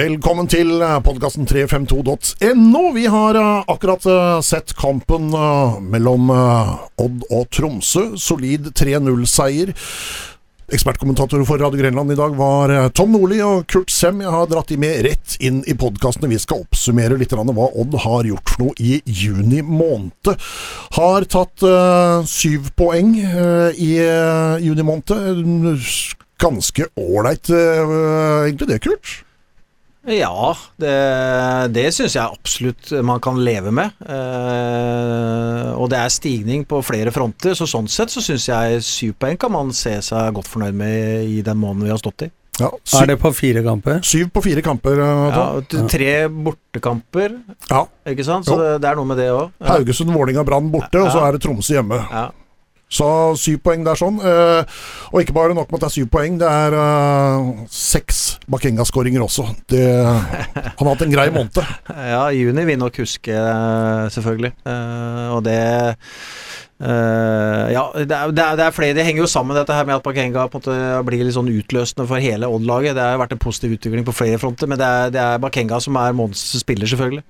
Velkommen til podkasten 352.no. Vi har uh, akkurat uh, sett kampen uh, mellom Odd og Tromsø. Solid 3-0-seier. Ekspertkommentator for Radio Grenland i dag var Tom Nordli og Kurt Sem. Jeg har dratt de med rett inn i podkastene. Vi skal oppsummere litt hva Odd har gjort for noe i juni måned. Har tatt syv poeng i juni måned. Ganske ålreit, egentlig det, Kurt? Ja, det, det syns jeg absolutt man kan leve med. Eh, og det er stigning på flere fronter, så sånn sett så syns jeg syv poeng kan man se seg godt fornøyd med i den måneden vi har stått i. Ja, syv, er det på fire kamper? Syv på fire kamper. Uh, ja, tre bortekamper, ja. ikke sant? Så det, det, er noe med det òg. Haugesund, Vålinga, Brann borte, og så er det Tromsø hjemme. Ja. Så syv poeng der, sånn. Uh, og ikke bare nok med at det er syv poeng, det er uh, seks Bakenga-skåringer også. Det, han har hatt en grei måned. ja, juni vil nok huske, selvfølgelig. Uh, og det Uh, ja, det er, det, er, er, flere Det henger jo sammen dette her med at Bakenga på en måte blir litt sånn utløsende for hele Odd-laget. Det har vært en positiv utvikling på flere fronter, men det er, det er Bakenga som er månedens spiller, selvfølgelig.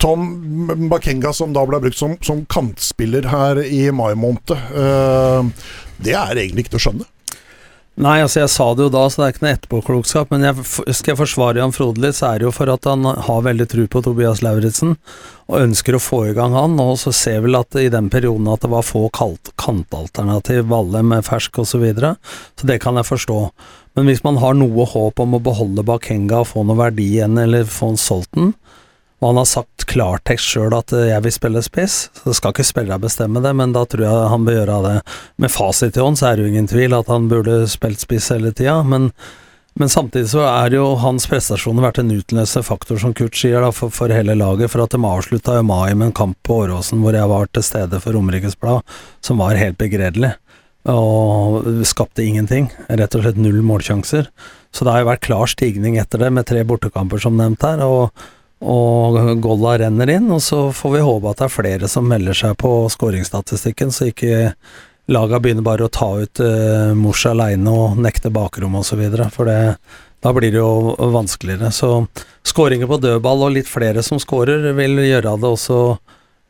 Tom Bakenga, som da ble brukt som, som kantspiller her i mai måned, uh, det er egentlig ikke til å skjønne. Nei, altså jeg sa det jo da, så det er ikke noe etterpåklokskap. Men jeg, skal jeg forsvare Jan Frode litt, så er det jo for at han har veldig tro på Tobias Lauritzen, og ønsker å få i gang han. Og så ser vel at i den perioden at det var få kantalternativ, Valle med fersk osv. Så, videre, så det kan jeg forstå. Men hvis man har noe håp om å beholde Bakenga og få noe verdi igjen, eller få en solgt den, og han har sagt klartekst sjøl at eh, jeg vil spille spiss, så skal ikke spillerne bestemme det, men da tror jeg han bør gjøre det. Med fasit i hånd så er det jo ingen tvil at han burde spilt spiss hele tida, men, men, samtidig så er jo hans prestasjoner vært en utløsende faktor, som Kurt sier, da, for, for, hele laget. For at de avslutta i mai med en kamp på Åråsen hvor jeg var til stede for Romerikes Blad, som var helt begredelig. Og skapte ingenting. Rett og slett null målsjanser. Så det har jo vært klar stigning etter det, med tre bortekamper som nevnt her. og og Golla renner inn, og så får vi håpe at det er flere som melder seg på skåringsstatistikken, så ikke laga begynner bare å ta ut uh, Mors aleine og nekte bakrom osv., for det, da blir det jo vanskeligere. Så skåringer på dødball og litt flere som skårer, vil gjøre det også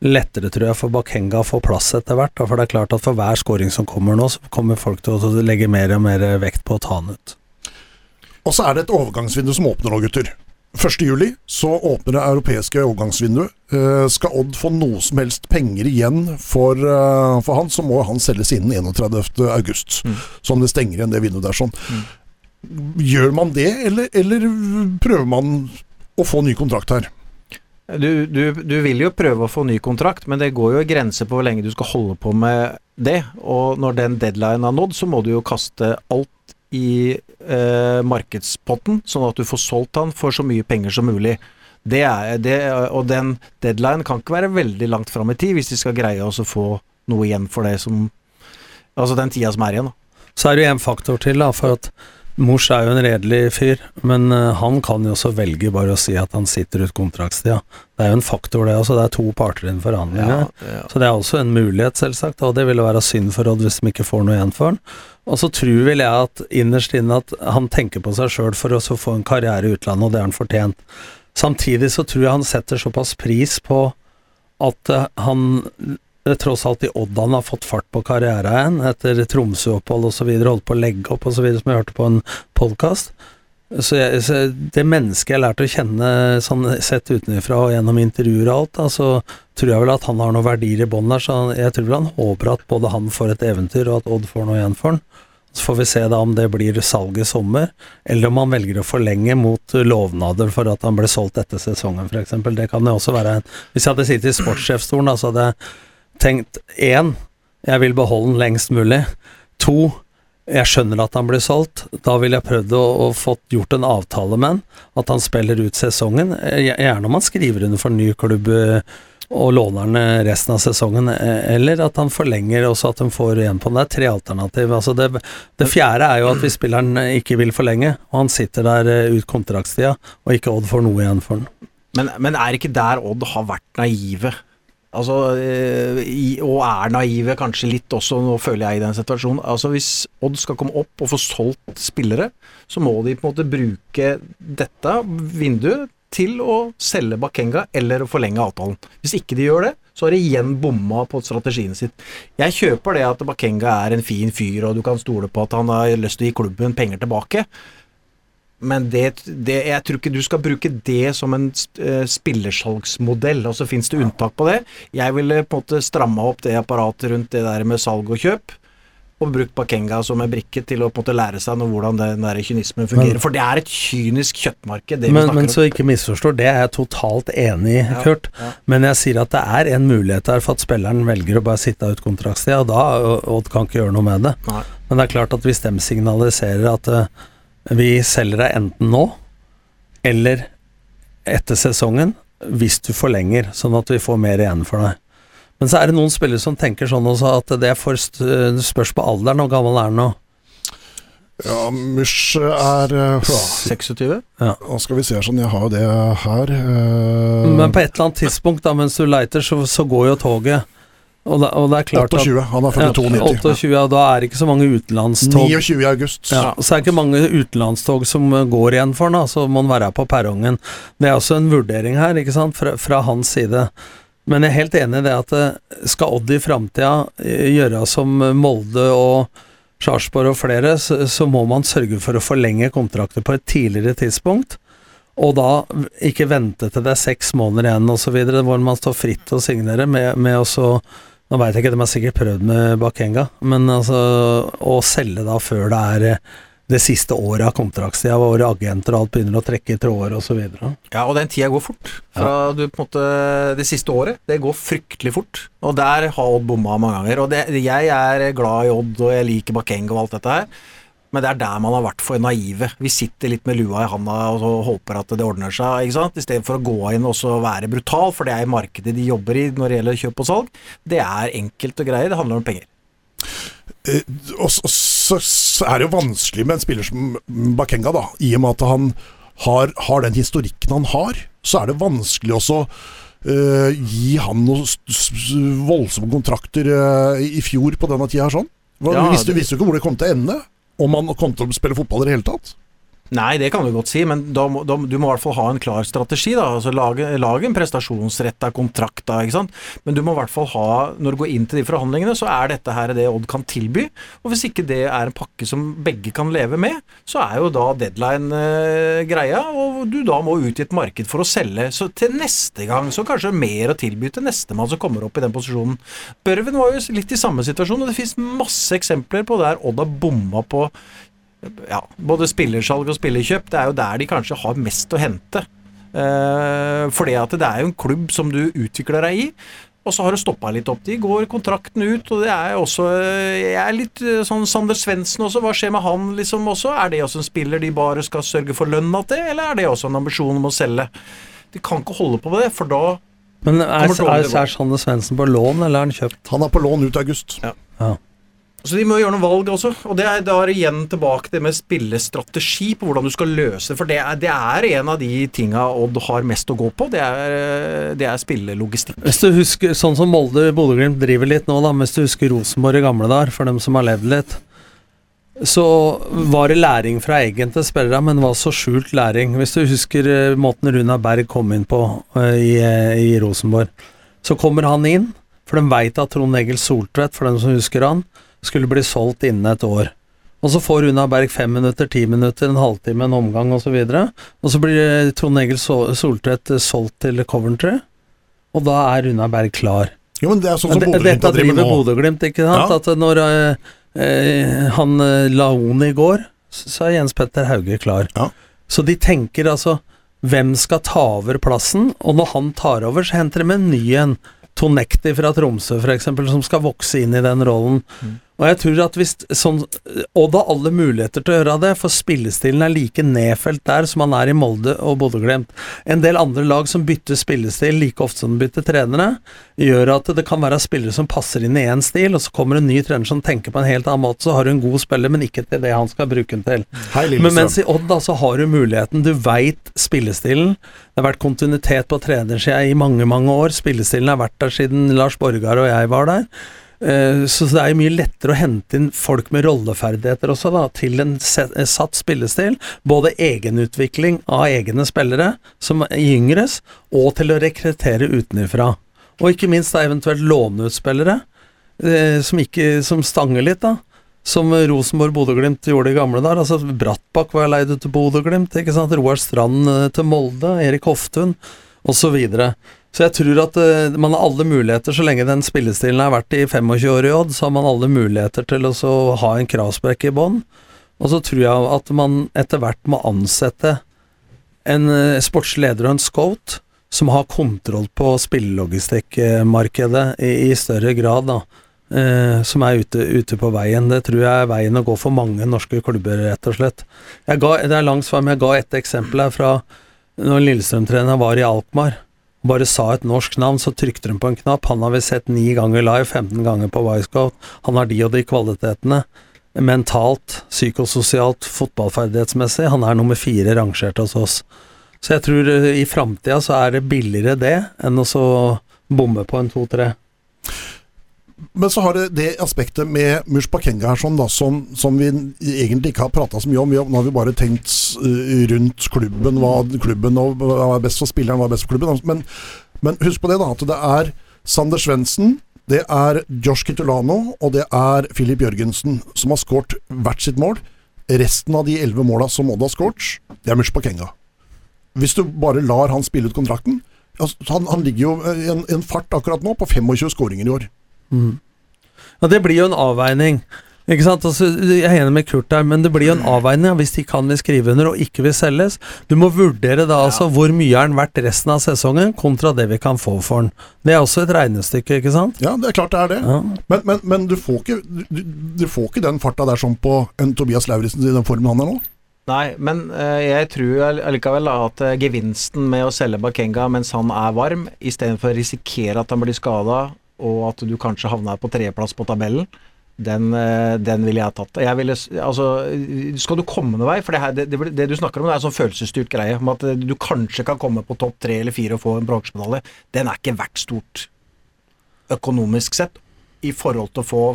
lettere, tror jeg, for Bakenga å få plass etter hvert. For det er klart at for hver skåring som kommer nå, så kommer folk til å legge mer og mer vekt på å ta den ut. Og så er det et overgangsvindu som åpner nå, gutter. 1.7 så åpner det europeiske overgangsvinduet. Uh, skal Odd få noe som helst penger igjen for, uh, for han, så må han selges innen 31.8. Mm. Sånn det stenger igjen det vinduet der. sånn. Mm. Gjør man det, eller, eller, prøver man å få ny kontrakt her? Du, du, du, vil jo prøve å få ny kontrakt, men det går jo grenser på hvor lenge du skal holde på med det. Og når den deadline er nådd, så må du jo kaste alt i eh, markedspotten, sånn at du får solgt han for så mye penger som mulig. Det er, det, og den deadline kan ikke være veldig langt fram i tid hvis de skal greie å få noe igjen for det som Altså den tida som er igjen. Da. Så er det jo en faktor til, da, for at Mors er jo en redelig fyr, men uh, han kan jo også velge bare å si at han sitter ut kontraktstida. Det er jo en faktor, det også. Det er to parter i en forhandling. Ja, ja. Så det er også en mulighet, selvsagt, og det ville være synd for Odd hvis de ikke får noe igjen for han. Og så tror vel jeg at innerst inne at han tenker på seg sjøl for å få en karriere i utlandet, og det har han fortjent. Samtidig så tror jeg han setter såpass pris på at uh, han tross alt i Odd han har fått fart på karrieren etter Tromsø-opphold osv., holdt på å legge opp osv., som jeg hørte på en podkast. Så, så, det mennesket jeg lærte å kjenne sånn sett utenfra og gjennom intervjuer og alt, da, så tror jeg vel at han har noen verdier i bånn der, så jeg tror vel han håper at både han får et eventyr, og at Odd får noe igjen for han. Så får vi se da om det blir salg i sommer, eller om han velger å forlenge mot lovnader for at han ble solgt etter sesongen, f.eks. Det kan jo også være Hvis jeg hadde sittet i sportssjefstolen, da, så hadde jeg tenkt én, jeg vil beholde den lengst mulig. To, jeg skjønner at han blir solgt. Da ville jeg prøvd å, å fått gjort en avtale med han, at han spiller ut sesongen. Gjerne om han skriver under for en ny klubb eh, og låner den eh, resten av sesongen, eh, eller at han forlenger også at de får igjen på den. Det er tre alternativ. Altså det, det, fjerde er jo at hvis spilleren ikke vil forlenge, og han sitter der ut kontraktstida, og ikke Odd får noe igjen for den. Men, men er ikke der Odd har vært naive? Altså, eh, og er naive kanskje litt også, nå føler jeg i den situasjonen. Altså Hvis Odd skal komme opp og få solgt spillere, så må de på en måte bruke dette vinduet til å selge Bakenga eller å forlenge avtalen. Hvis ikke de gjør det, så har de igjen bomma på strategien sitt. Jeg kjøper det at Bakenga er en fin fyr, og du kan stole på at han har lyst til å gi klubben penger tilbake. Men det, det, jeg tror ikke du skal bruke det som en uh, spillersalgsmodell, og så fins det unntak på det. Jeg ville på en måte stramma opp det apparatet rundt det der med salg og kjøp, og brukt Bakenga som en brikke til å på en måte lære seg noe, hvordan den der kynismen fungerer. Men, For det er et kynisk kjøttmarked. det men, men så ikke misforstår, det er jeg totalt enig i, Kurt. Ja, ja. Men jeg sier at det er en mulighet der for at spilleren velger å bare sitte ut kontraktstida, og da Odd kan ikke gjøre noe med det. Nei. Men det er klart at hvis de signaliserer at uh, vi selger deg enten nå eller etter sesongen, hvis du forlenger, sånn at vi får mer igjen for deg. Men så er det noen spillere som tenker sånn også, at det spørs på alderen. Hvor gammel er han nå? Ja, Mush er uh, 26? Ja. Nå skal vi se sånn, jeg har jo det her. Uh, Men på et eller annet tidspunkt da, mens du leiter, så, så går jo toget. Og det, og det, er klart 28, at, han er født i 92. 28, ja, da er det ikke så mange utenlandstog. 29. august. Ja, så er det ikke mange utenlandstog som eh, går igjen for han, så må han være på perrongen. Det er også en vurdering her, ikke sant, fra, fra hans side. Men jeg er helt enig i det at eh, skal Odd i framtida eh, gjøre som Molde og Sarpsborg og flere, så, så, må man sørge for å forlenge kontrakter på et tidligere tidspunkt. Og da ikke vente til det er seks måneder igjen osv., hvor man står fritt og signerer med, med å nå veit jeg ikke, de har sikkert prøvd med Bakenga, men altså å selge da før det er eh, det siste året av kontraktstida, hvor agenter og alt begynner å trekke i tråder osv. Ja, og den tida går fort. Fra ja. du måte Det siste året, det går fryktelig fort. Og der har Odd bomma mange ganger. Og det, jeg er glad i Odd, og jeg liker Bakenga og alt dette her. Men det er der man har vært for naive. Vi sitter litt med lua i handa og håper at det ordner seg, ikke sant? i stedet for å gå inn og være brutal, for det er markedet de jobber i når det gjelder kjøp og salg. Det er enkelt og greier, det handler om penger. Eh, og så, så, er det jo vanskelig med en spiller som Bakenga, da, i og med at han har, har den historikken han har. Så er det vanskelig også eh, gi han noen voldsomme kontrakter eh, i fjor på denne tida her sånn. Hva, ja, visste, visste du ikke hvor det kom til å ende? Om han kom til å spille fotball i det hele tatt? Nei, det kan du godt si, men da da, du må i hvert fall ha en klar strategi. da, altså Lage, lage en prestasjonsretta kontrakt, da, ikke sant. Men du må i hvert fall ha, når du går inn til de forhandlingene, så er dette her det Odd kan tilby. Og hvis ikke det er en pakke som begge kan leve med, så er jo da deadline eh, greia, og du da må ut i et marked for å selge. Så til neste gang så kanskje mer å tilby til nestemann som kommer opp i den posisjonen. Børven var jo litt i samme situasjon, og det fins masse eksempler på der Odd har bomma på ja, både spillersalg og spillerkjøp, det er jo der de kanskje har mest å hente. Uh, fordi at det er jo en klubb som du utvikler deg i, og så har det stoppa litt opp. De går kontrakten ut, og det er også Jeg er litt eh, sånn Sander Svendsen også, hva skjer med han liksom også? Er det også en spiller de bare skal sørge for lønna til, eller er det også en ambisjon om å selge? De kan ikke holde på med det, for da Men er, er, er Sander Svendsen på lån, eller er han kjøpt? Han er på lån ut august. Ja. ja. Så de må gjøre noen valg også. Og det er da igjen tilbake det med spillestrategi på hvordan du skal løse For det er, det er en av de tinga Odd har mest å gå på. Det er, det er spillelogistikk. Hvis du husker, Sånn som Molde Bodø-Glimt driver litt nå, da, hvis du husker Rosenborg i gamle dager, for dem som har levd litt, så var det læring fra egentlig spillere, men det var så skjult læring. Hvis du husker eh, måten Runa Berg kom inn på uh, i, uh, i Rosenborg, så kommer han inn, for de veit at Trond Egil Soltvedt, for dem som husker han, skulle bli solgt innen et år. Og så får Runa Berg fem minutter, ti minutter, en halvtime, en omgang osv. Og, så og så blir Trond Egil Soltvedt solgt til Coventry, og da er Runa Berg klar. Jo, men det er sånn som Bodø-Glimt driver med nå. Bodø-Glimt, ikke sant. Ja. At når eh, eh, han eh, Laoni går, så er Jens Petter Hauge klar. Ja. Så de tenker altså hvem skal ta over plassen, og når han tar over, så henter de en ny en. Tonekti fra Tromsø f.eks., som skal vokse inn i den rollen. Mm. Og jeg tror at hvis sånn Odd har alle muligheter til å gjøre det, for spillestilen er like nedfelt der som han er i Molde og Bodø-Glimt. En del andre lag som bytter spillestil like ofte som de bytter trenere, gjør at det kan være spillere som passer inn i én stil, og så kommer en ny trener som tenker på en helt annen måte, så har du en god spiller, men ikke til det han skal bruke den til. Hei, men mens i Odd da, så har du muligheten, du veit spillestilen. Det har vært kontinuitet på trenersida i mange, mange år. Spillestilen har vært der siden Lars Borgar og jeg var der. Eh, så det er jo mye lettere å hente inn folk med rolleferdigheter også, da, til en eh, satt spillestil. Både egenutvikling av egne spillere, som yngres, og til å rekruttere utenfra. Og ikke minst da eventuelt låne ut spillere, eh, som, ikke, som stanger litt, da. Som Rosenborg Bodø-Glimt gjorde i gamle dager. Altså Brattbakk var leid ut til Bodø-Glimt. Roar Strand til Molde. Erik Hoftun, osv. Så, videre. Så jeg tror at uh, man har alle muligheter, så lenge den spillestilen har vært i 25 år i Odd, så har man alle muligheter til å ha en kravspekk i bånn. Og så tror jeg at man etter hvert må ansette en uh, sportsleder og en scout som har kontroll på spillelogistikkmarkedet i, i, større grad, da. Uh, som er ute, ute, på veien. Det tror jeg er veien å gå for mange norske klubber, rett og slett. Ga, det er langt svar, men jeg ga et eksempel her fra når Lillestrøm-treneren var i Alkmaar bare sa et norsk navn, så trykte de på en knapp. Han har vi sett ni ganger live, 15 ganger på Wisecout. Han har de og de kvalitetene. Mentalt, psykososialt, fotballferdighetsmessig. Han er nummer fire rangert hos oss. Så jeg tror eh, i framtida så er det billigere det enn å så bomme på en to-tre. Men så har det det aspektet med Mushbakenga her sånn da, som, som, vi egentlig ikke har prata så mye om. Nå har vi bare tenkt uh, rundt klubben, hva klubben og hva er best for spilleren, hva er best for klubben. Men, men husk på det, da, at det er Sander Svendsen, det er Josh Kitolano og det er Filip Jørgensen som har skåret hvert sitt mål. Resten av de elleve måla som Odd har skåret, det er Mushbakenga. Hvis du bare lar han spille ut kontrakten altså, han, han, ligger jo i en, en fart akkurat nå på 25 skåringer i år. Mm. Ja, det blir jo en avveining. Ikke sant? Altså, jeg er enig med Kurt der, men det blir jo en avveining hvis de kan vil skrive under og ikke vil selges. Du må vurdere da altså hvor mye er den verdt resten av sesongen, kontra det vi kan få for den. Det er også et regnestykke, ikke sant? Ja, det er klart det er det. Ja. Men, men, men, du, får ikke, du, du, får ikke, den farta der som på en Tobias Lauritzen i den formen han er nå. Nei, men uh, jeg tror allikevel at uh, gevinsten med å selge Bakenga mens han er varm, istedenfor å risikere at han blir skada og at du kanskje havner på tredjeplass på tabellen, den, eh, den ville jeg tatt. Jeg ville, altså, skal du komme noen vei For det, her, det, det, det, du snakker om, det er en sånn følelsesstyrt greie. Om at du kanskje kan komme på topp tre eller fire og få en bronsemedalje. Den er ikke verdt stort økonomisk sett i forhold til å få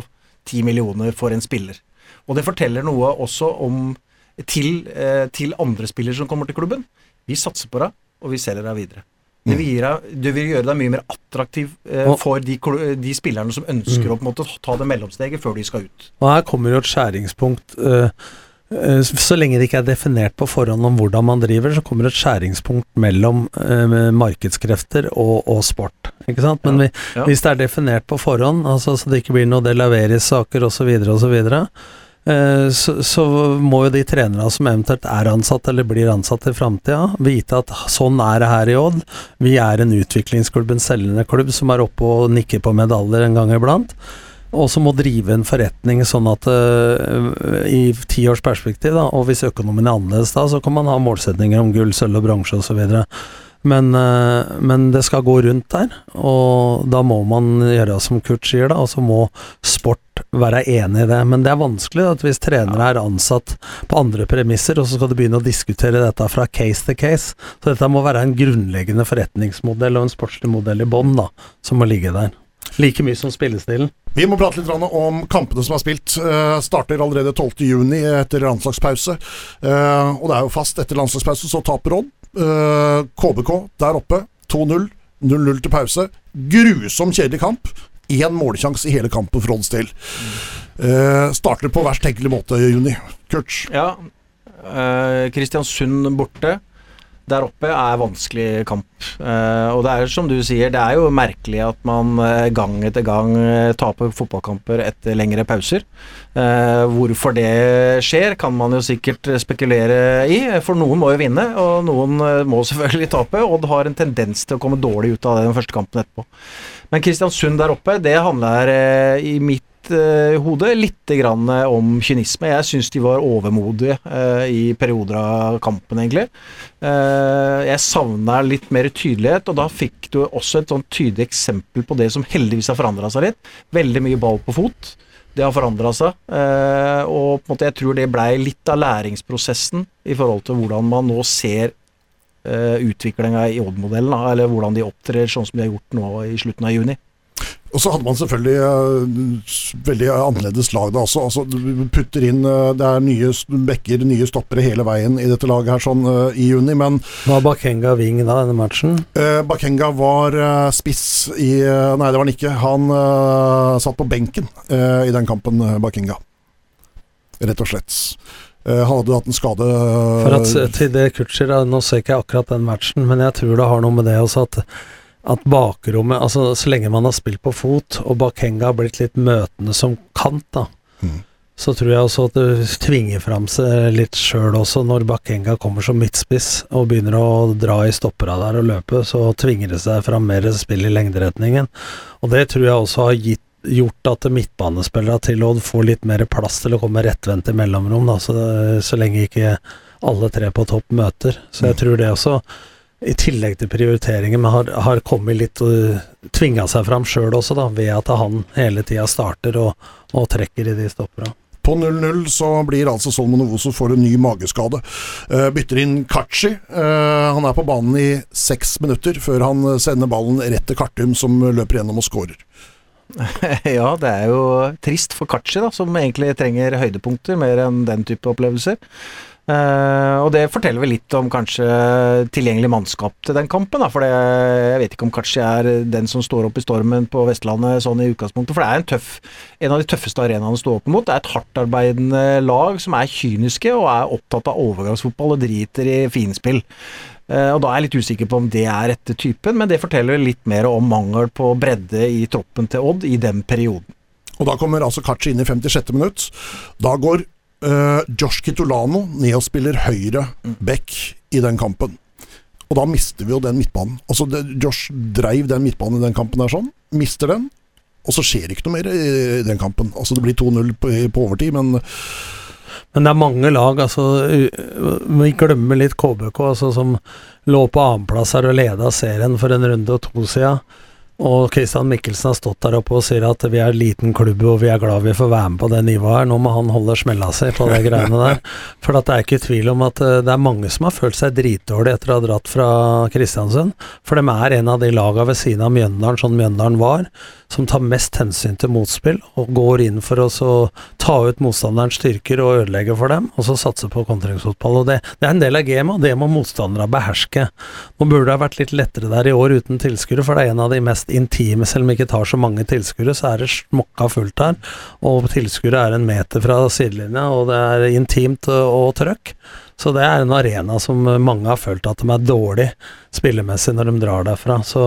ti millioner for en spiller. Og det forteller noe også om til, eh, til andre spillere som kommer til klubben. Vi satser på deg, og vi selger deg videre. Det vil, deg, det vil, gjøre deg mye mer attraktiv eh, for de, de, spillerne som ønsker mm. å måte, ta det mellomsteget før de skal ut. Og Her kommer jo et skjæringspunkt. Eh, uh, så lenge det ikke er definert på forhånd om hvordan man driver, så kommer et skjæringspunkt mellom uh, markedskrefter og, og, sport. Ikke sant? Men ja, vi, ja. hvis det er definert på forhånd, altså, så det ikke blir noe delaveris-saker osv., osv., og så, så, må jo de trenerne som eventuelt er ansatt eller blir ansatt i framtida, vite at sånn er det her i Odd. Vi er en utviklingsklubb, en selgende klubb som er oppe og nikker på medaljer en gang iblant. Og som må drive en forretning sånn at uh, i tiårsperspektiv, da, og hvis økonomien er annerledes da, så kan man ha målsetninger om gull, sølv og bronse osv. Men, uh, men det skal gå rundt der, og da må man gjøre som Kurt sier, da. og så må sport være enig i det. Men det er vanskelig at hvis trenere er ansatt på andre premisser, og så skal du begynne å diskutere dette fra case to case. Så dette må være en grunnleggende forretningsmodell og en sportslig modell i bånn, som må ligge der. Like mye som spillestilen. Vi må prate litt om kampene som er spilt. Uh, starter allerede 12.6 etter landslagspause. Uh, og det er jo fast etter landslagspause, så taper Odd. KBK der oppe, 2-0. 0-0 til pause. Grusom kjedelig kamp én målsjanse i hele kampen for Odds del. Uh, starter på verst tenkelig måte, Juni. Kurt? Ja. Uh, Kristiansund borte der oppe er vanskelig kamp. Uh, og det er som du sier, det er jo merkelig at man uh, gang etter gang uh, taper fotballkamper etter lengre pauser. hvorfor det skjer, kan man jo sikkert spekulere i. For noen må jo vinne, og noen må selvfølgelig tape. Odd har en tendens til å komme dårlig ut av den første kampen etterpå. Men Kristiansund der oppe, det handler eh, i mitt eh, hode litt grann eh, om kynisme. Jeg syns de var overmodige i perioder av kampen, egentlig. Jeg savna litt mer tydelighet, og da fikk du også et sånn tydelig eksempel på det som heldigvis har forandra seg litt. Veldig mye ball på fot. Det har forandra seg. Og på en måte jeg tror det blei litt av læringsprosessen i forhold til hvordan man nå ser utviklinga i Odd-modellen, eller hvordan de opptrer sånn som de har gjort nå i slutten av juni. Og så hadde man selvfølgelig uh, veldig annerledes lag da også. Altså, du putter inn uh, Det er nye bekker, nye stoppere hele veien i dette laget her sånn uh, i juni, men Var Bakenga wing da, denne matchen? Bakenga var spiss i Nei, det var han ikke. Han satt på benken i den kampen, Bakenga. Rett og slett. Han hadde hatt en skade For at til det Kutcher, Nå ser ikke jeg akkurat den matchen, men jeg tror det har noe med det også at at bakrommet Altså, så lenge man har spilt på fot, og Bakenga har blitt litt møtende som kant, da, mm. så tror jeg også at det tvinger fram seg litt sjøl også, når Bakenga kommer som midtspiss og begynner å dra i stoppera der og løpe, så tvinger det seg fram mer spill i lengderetningen. Og det tror jeg også har gitt gjort at midtbanespillere til Odd får litt mer plass til å komme rettvendt i mellomrom, da, så, så lenge ikke alle tre på topp møter. Så jeg mm. tror det også i tillegg til prioriteringen, har, har kommet litt og uh, tvinga seg fram sjøl også, da, ved at han hele tida starter og, og, trekker i de stoppera. På 0-0 så blir altså Solomon Ovoso får en ny mageskade. Uh, bytter inn Kachi. Uh, han er på banen i seks minutter før han sender ballen rett til Kartum, som løper gjennom og skårer. ja, det er jo trist for Kachi, da, som egentlig trenger høydepunkter mer enn den type opplevelser. Uh, og det forteller vel litt om kanskje tilgjengelig mannskap til den kampen. Da, for det, jeg vet ikke om Kachi er den som står opp i stormen på Vestlandet sånn i utgangspunktet. For det er en, tøff, en av de tøffeste arenaene å stå opp mot. Det er et hardtarbeidende lag som er kyniske og er opptatt av overgangsfotball og driter i finspill. Uh, og Da er jeg litt usikker på om det er rette typen, men det forteller litt mer om mangel på bredde i troppen til Odd i den perioden. Og Da kommer altså Kachi inn i 56. minutt. Da går uh, Josh Kitolano ned og spiller høyre back i den kampen. Og da mister vi jo den midtbanen. Altså det, Josh dreiv den midtbanen i den kampen der sånn. Mister den. Og så skjer det ikke noe mer i den kampen. Altså Det blir 2-0 på, på, overtid, men Men det er mange lag, altså Vi glemmer litt KBK, altså, som lå på annenplass her og leda serien for en runde og to siden. Og Christian Mikkelsen har stått der oppe og sier at vi er en liten klubb og vi er glad vi får være med på det nivået her. Nå må han holde smella si på de greiene der. For det er ikke tvil om at eh, det er mange som har følt seg dritdårlige etter å ha dratt fra Kristiansund. For de er en av de laga ved siden av Mjøndalen, sånn Mjøndalen var, som tar mest hensyn til motspill og går inn for å ta ut motstanderens styrker og ødelegge for dem, og så satse på kontringsfotball. Og det, det, er en del av gamet, og det må motstanderne beherske. Nå burde det ha vært litt lettere der i år uten tilskuere, for det er en av de mest intime, selv om vi ikke tar så mange tilskuere, så er det smokka fullt her. Og tilskuere er en meter fra sidelinja, og det er intimt og trøkk. Så det er en arena som mange har følt at de er dårlig spillemessig når de drar derfra. Så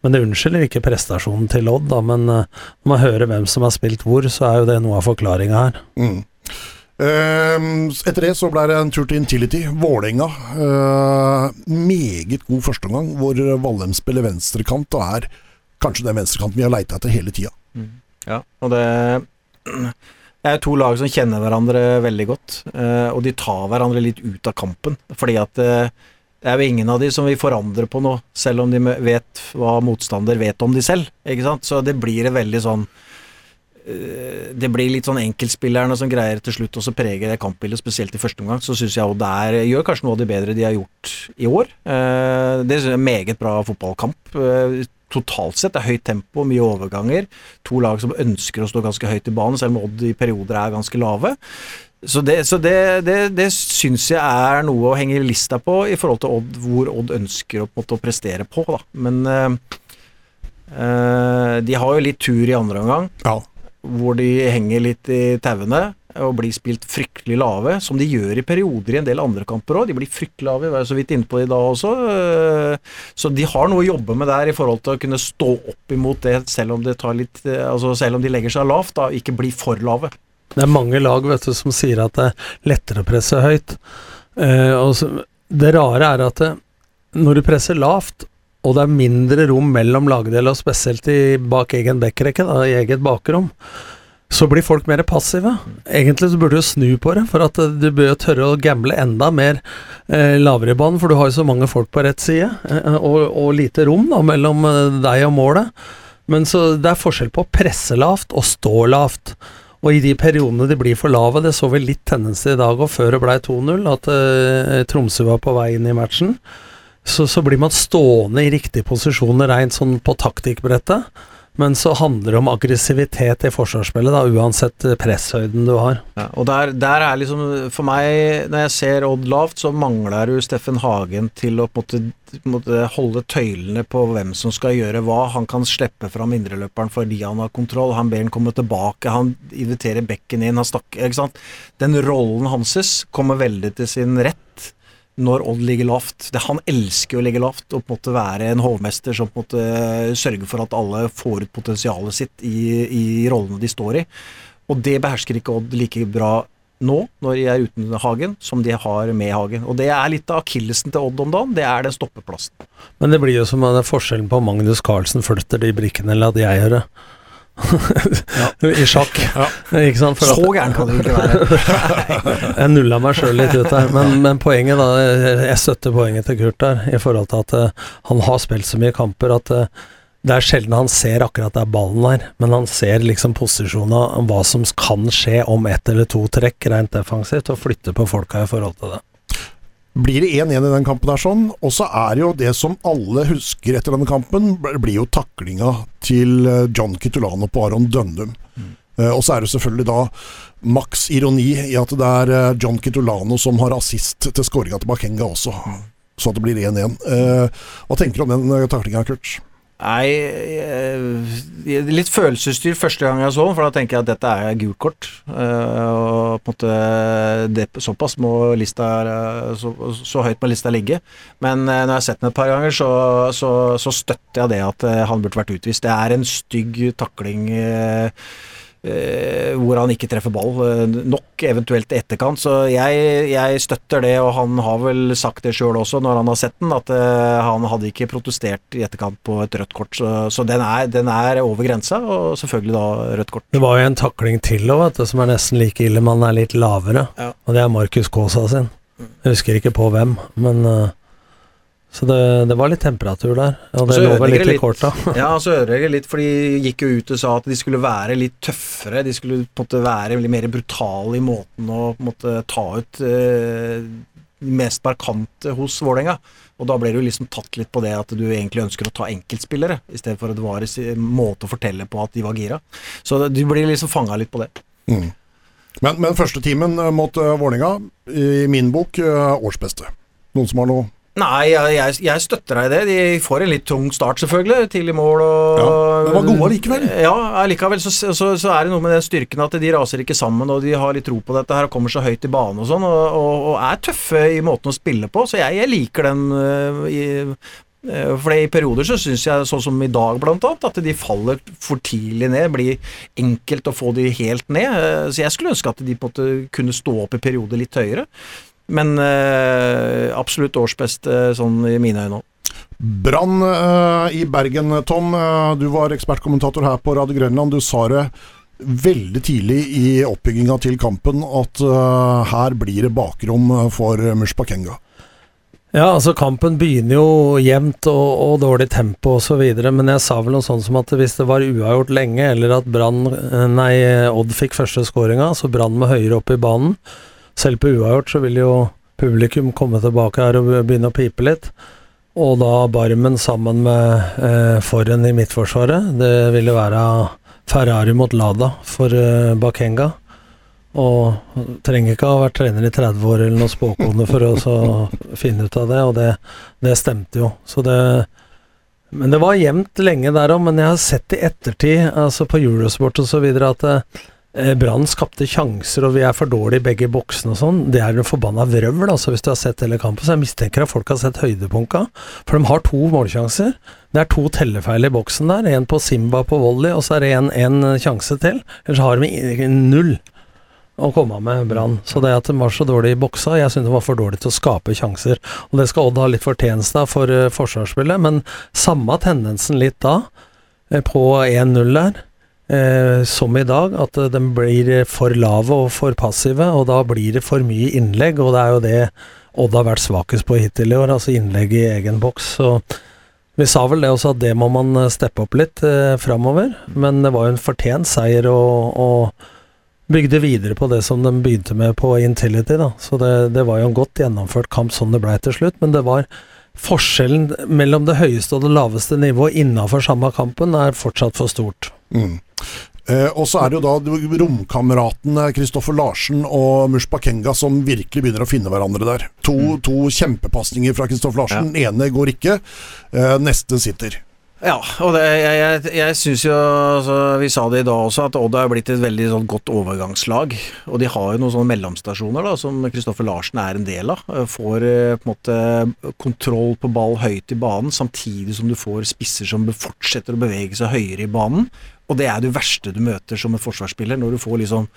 men det unnskylder ikke prestasjonen til Odd, da, men uh, når man hører hvem som har spilt hvor, så er jo det noe av forklaringa her. Mm. Uh, etter det så ble det en tur til Intility, Vålerenga. Uh, meget god førsteomgang, hvor Vallem spiller venstrekant og er kanskje den venstrekanten vi har leita etter hele tida. Mm. Ja, og det er to lag som kjenner hverandre veldig godt, uh, og de tar hverandre litt ut av kampen. Fordi at det er jo ingen av de som vil forandre på noe, selv om de vet hva motstander vet om de selv. Ikke sant? Så det blir det veldig sånn eh, Det blir litt sånn enkeltspillerne som greier til slutt å prege det kampbildet, spesielt i første omgang. Så syns jeg det er, gjør kanskje noe av det bedre de har gjort i år. Eh, det er en meget bra fotballkamp. Totalt sett det er høyt tempo, mye overganger. To lag som ønsker å stå ganske høyt i banen, selv om Odd i perioder er ganske lave. Så det, så det, det, det syns jeg er noe å henge lista på i forhold til Odd, hvor Odd ønsker å, måte, å prestere på. Da. Men øh, de har jo litt tur i andre omgang, ja. hvor de henger litt i tauene og blir spilt fryktelig lave, som de gjør i perioder i en del andre kamper òg. De blir fryktelig lave, vi var så vidt inne på det i dag også. Så de har noe å jobbe med der i forhold til å kunne stå opp imot det, selv om, det litt, altså selv om de legger seg lavt, da, ikke bli for lave. Det er mange lag vet du, som sier at det er lettere å presse høyt. Eh, det rare er at når du presser lavt, og det er mindre rom mellom lagdeler, spesielt i bak egen backrekke, i eget bakrom, så blir folk mer passive. Egentlig så burde du snu på det, for at eh, du bør tørre å gamble enda mer eh, lavere i banen, for du har jo så mange folk på rett side, eh, og, og, lite rom da, mellom eh, deg og målet. Men så det er forskjell på å presse lavt og stå lavt. Og i de periodene de blir for lave, det så vi litt tendens til i dag og før det ble 2-0, at eh, Tromsø var på vei inn i matchen så, så blir man stående i riktige posisjoner rent sånn på taktikkbrettet. Men så handler det om aggressivitet i forsvarsspillet, da, uansett presshøyden du har. Ja, og der, der, er liksom For meg, når jeg ser Odd lavt, så mangler du Steffen Hagen til å på en måte, holde tøylene på hvem som skal gjøre hva. Han kan slippe fram indreløperen fordi han har kontroll. Han ber han komme tilbake. Han inviterer bekken inn. Han snakker, ikke sant? Den rollen hanses kommer veldig til sin rett når Odd ligger lavt. Det, han elsker å ligge lavt og på en måte være en hovmester som på en måte sørger for at alle får ut potensialet sitt i, i rollene de står i. Og det behersker ikke Odd like bra nå, når de er uten Hagen, som de har med Hagen. Og det er litt av akillesen til Odd om dagen, det er den stoppeplassen. Men det blir jo som forskjellen på Magnus Carlsen flytter de brikkene, eller at jeg gjør det. I sjakk. Ja. Ikke sant? For Så gæren kan det ikke være. jeg nulla meg sjøl litt ut der. Men, men, poenget, da Jeg støtter poenget til Kurt der, i forhold til at uh, han har spilt så mye kamper at uh, det er sjelden han ser akkurat der ballen er, men han ser liksom posisjonen hva som kan skje om ett eller to trekk rent defensivt, og flytter på folka i forhold til det blir det 1-1 i den kampen der sånn. Og så er det jo det som alle husker etter denne kampen, blir jo taklinga til eh, John Kitulano på Aron Dønnum. Mm. Uh, og så er det selvfølgelig da maks ironi i at det er uh, John Kitulano som har assist til skåringa til Bakenga også, mm. så at det blir 1-1. Uh, hva tenker du om den taklinga, Kurt? Nei, litt følelsesstyr første gang jeg så den, for da tenker jeg at dette er gult kort. Eh, og på en måte det, Såpass må lista så, så, høyt må lista ligge. Men eh, når jeg har sett den et par ganger, så, så, så støtter jeg det at eh, han burde vært utvist. Det er en stygg takling Eh, hvor han ikke treffer ball eh, nok, eventuelt i etterkant. Så jeg, jeg, støtter det, og han har vel sagt det sjøl også når han har sett den, at uh, han hadde ikke protestert i etterkant på et rødt kort. Så, så den, er, den, er, over grensa, og selvfølgelig da rødt kort. Det var jo en takling til òg, som er nesten like ille, men er litt lavere. Ja. Og det er Markus Kaasa sin. Jeg husker ikke på hvem, men så det, det, var litt temperatur der, og det lå vel litt i korta. ja, så ødelegger litt, for de gikk jo ut og sa at de skulle være litt tøffere. De skulle på en måte være litt mer brutale i måten å på en måte ta ut eh, de mest markante hos Vålerenga. Og da ble det liksom tatt litt på det at du egentlig ønsker å ta enkeltspillere, i stedet for at det var en måte å fortelle på at de var gira. Så du blir liksom fanga litt på det. Mm. Men, men første timen mot uh, Vålerenga, i min bok, uh, årsbeste. Noen som har noe Nei, jeg, jeg, jeg, støtter deg i det. De får en litt tung start, selvfølgelig. Tidlig mål og ja, De var gode allikevel. Ja, allikevel så, så, så, er det noe med den styrken at de raser ikke sammen, og de har litt tro på dette her og kommer så høyt i banen og sånn, og, og, og, er tøffe i måten å spille på. Så jeg, jeg liker den uh, i, uh, for i perioder så syns jeg, sånn som i dag blant annet, at de faller for tidlig ned. Blir enkelt å få de helt ned. Uh, så jeg skulle ønske at de måte kunne stå opp i perioder litt høyere. Men eh, absolutt årsbeste eh, sånn i mine øyne òg. Brann eh, i Bergen, Tom. Du var ekspertkommentator her på Radio Grønland. Du sa det veldig tidlig i oppbygginga til kampen at uh, her blir det bakrom for Mushbakenga. Ja, altså kampen begynner jo jevnt og, og dårlig tempo osv., men jeg sa vel noe sånt som at hvis det var uavgjort lenge, eller at Brann, nei, Odd fikk første skåringa, så Brann med høyere opp i banen, selv på uavgjort så vil jo publikum komme tilbake her og begynne å pipe litt. Og da Barmen sammen med eh, Forhen i Midtforsvaret. Det ville være Ferrari mot Lada for eh, Bakenga. Og trenger ikke ha vært trener i 30 år eller noen spåkone for å finne ut av det, og det, det stemte jo. Så det Men det var jevnt lenge der òg, men jeg har sett i ettertid, altså på Eurosport osv., at eh, Brann skapte sjanser, og vi er for dårlige i begge boksene og sånn. Det er en forbanna vrøvl, altså, hvis du har sett hele kampen. Så jeg mistenker at folk har sett høydepunkta. For de har to målsjanser. Det er to tellefeil i boksen der. En på Simba på volley, og så er det en sjanse til. Ellers har de null. å komme med Brann. Så det at de var så dårlige i boksa, jeg syns de var for dårlige til å skape sjanser. Og det skal Odd ha litt fortjeneste av for uh, forsvarsspillet, men samme tendensen litt da, uh, på 1-0 der. Uh, som i dag, at de blir for lave og for passive, og da blir det for mye innlegg, og det er jo det Odd har vært svakest på hittil i år, altså innlegg i egen boks. Så vi sa vel det også, at det må man steppe opp litt eh, framover. Men det var jo en fortjent seier, og, og bygde videre på det som de begynte med på Intility. Da. Så det, det, var jo en godt gjennomført kamp sånn det blei til slutt, men det var forskjellen mellom det høyeste og det laveste nivået innafor samme kampen er fortsatt for stort. Mm. Eh, og så er det jo da romkameratene Kristoffer Larsen og Mush Bakenga som virkelig begynner å finne hverandre der. To, mm. to kjempepasninger fra Kristoffer Larsen. Ja. ene går ikke, eh, neste sitter. Ja, og det, jeg, jeg, jeg syns jo altså, Vi sa det i dag også, at Odd er blitt et veldig sånn, godt overgangslag. Og de har jo noen sånne mellomstasjoner da, som Kristoffer Larsen er en del av. Får eh, på en måte kontroll på ball høyt i banen, samtidig som du får spisser som fortsetter å bevege seg høyere i banen. Og det er det verste du møter som en forsvarsspiller, når du får liksom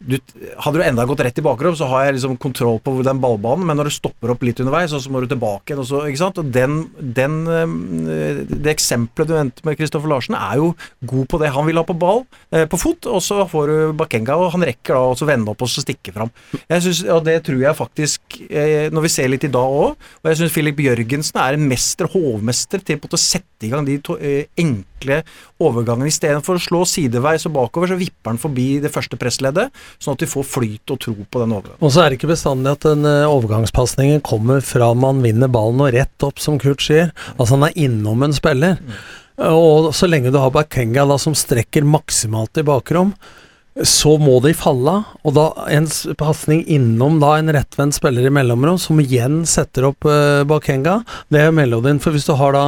du, hadde du enda gått rett i bakrom, så har jeg liksom kontroll på den ballbanen, men når du stopper opp litt underveis, så må du tilbake igjen. Og ikke sant? Og den, den, eh, det eksempelet du endte med Kristoffer Larsen, er jo god på det. Han vil ha på ball, eh, på fot, og så får du Bakenga, og han rekker da å vende opp og så stikke fram. Jeg synes, og det tror jeg faktisk, eh, når vi ser litt i dag òg, og jeg syns Filip Jørgensen er en mester, hovmester, til å sette i gang de to, enkle overgangene. Istedenfor å slå sideveis og bakover, så vipper han forbi det første pressleddet sånn at de får flyt og tro på den overgangen. Og så er det ikke bestandig at den uh, overgangspasningen kommer fra man vinner ballen og rett opp, som Kurt sier. Altså han er innom en spiller. Mm. Og så lenge du har Bakenga da som strekker maksimalt i bakrom, så må de falle av. Og da en pasning innom da en rettvendt spiller i mellomrom, som igjen setter opp uh, Bakenga, det er melodien. For hvis du har da,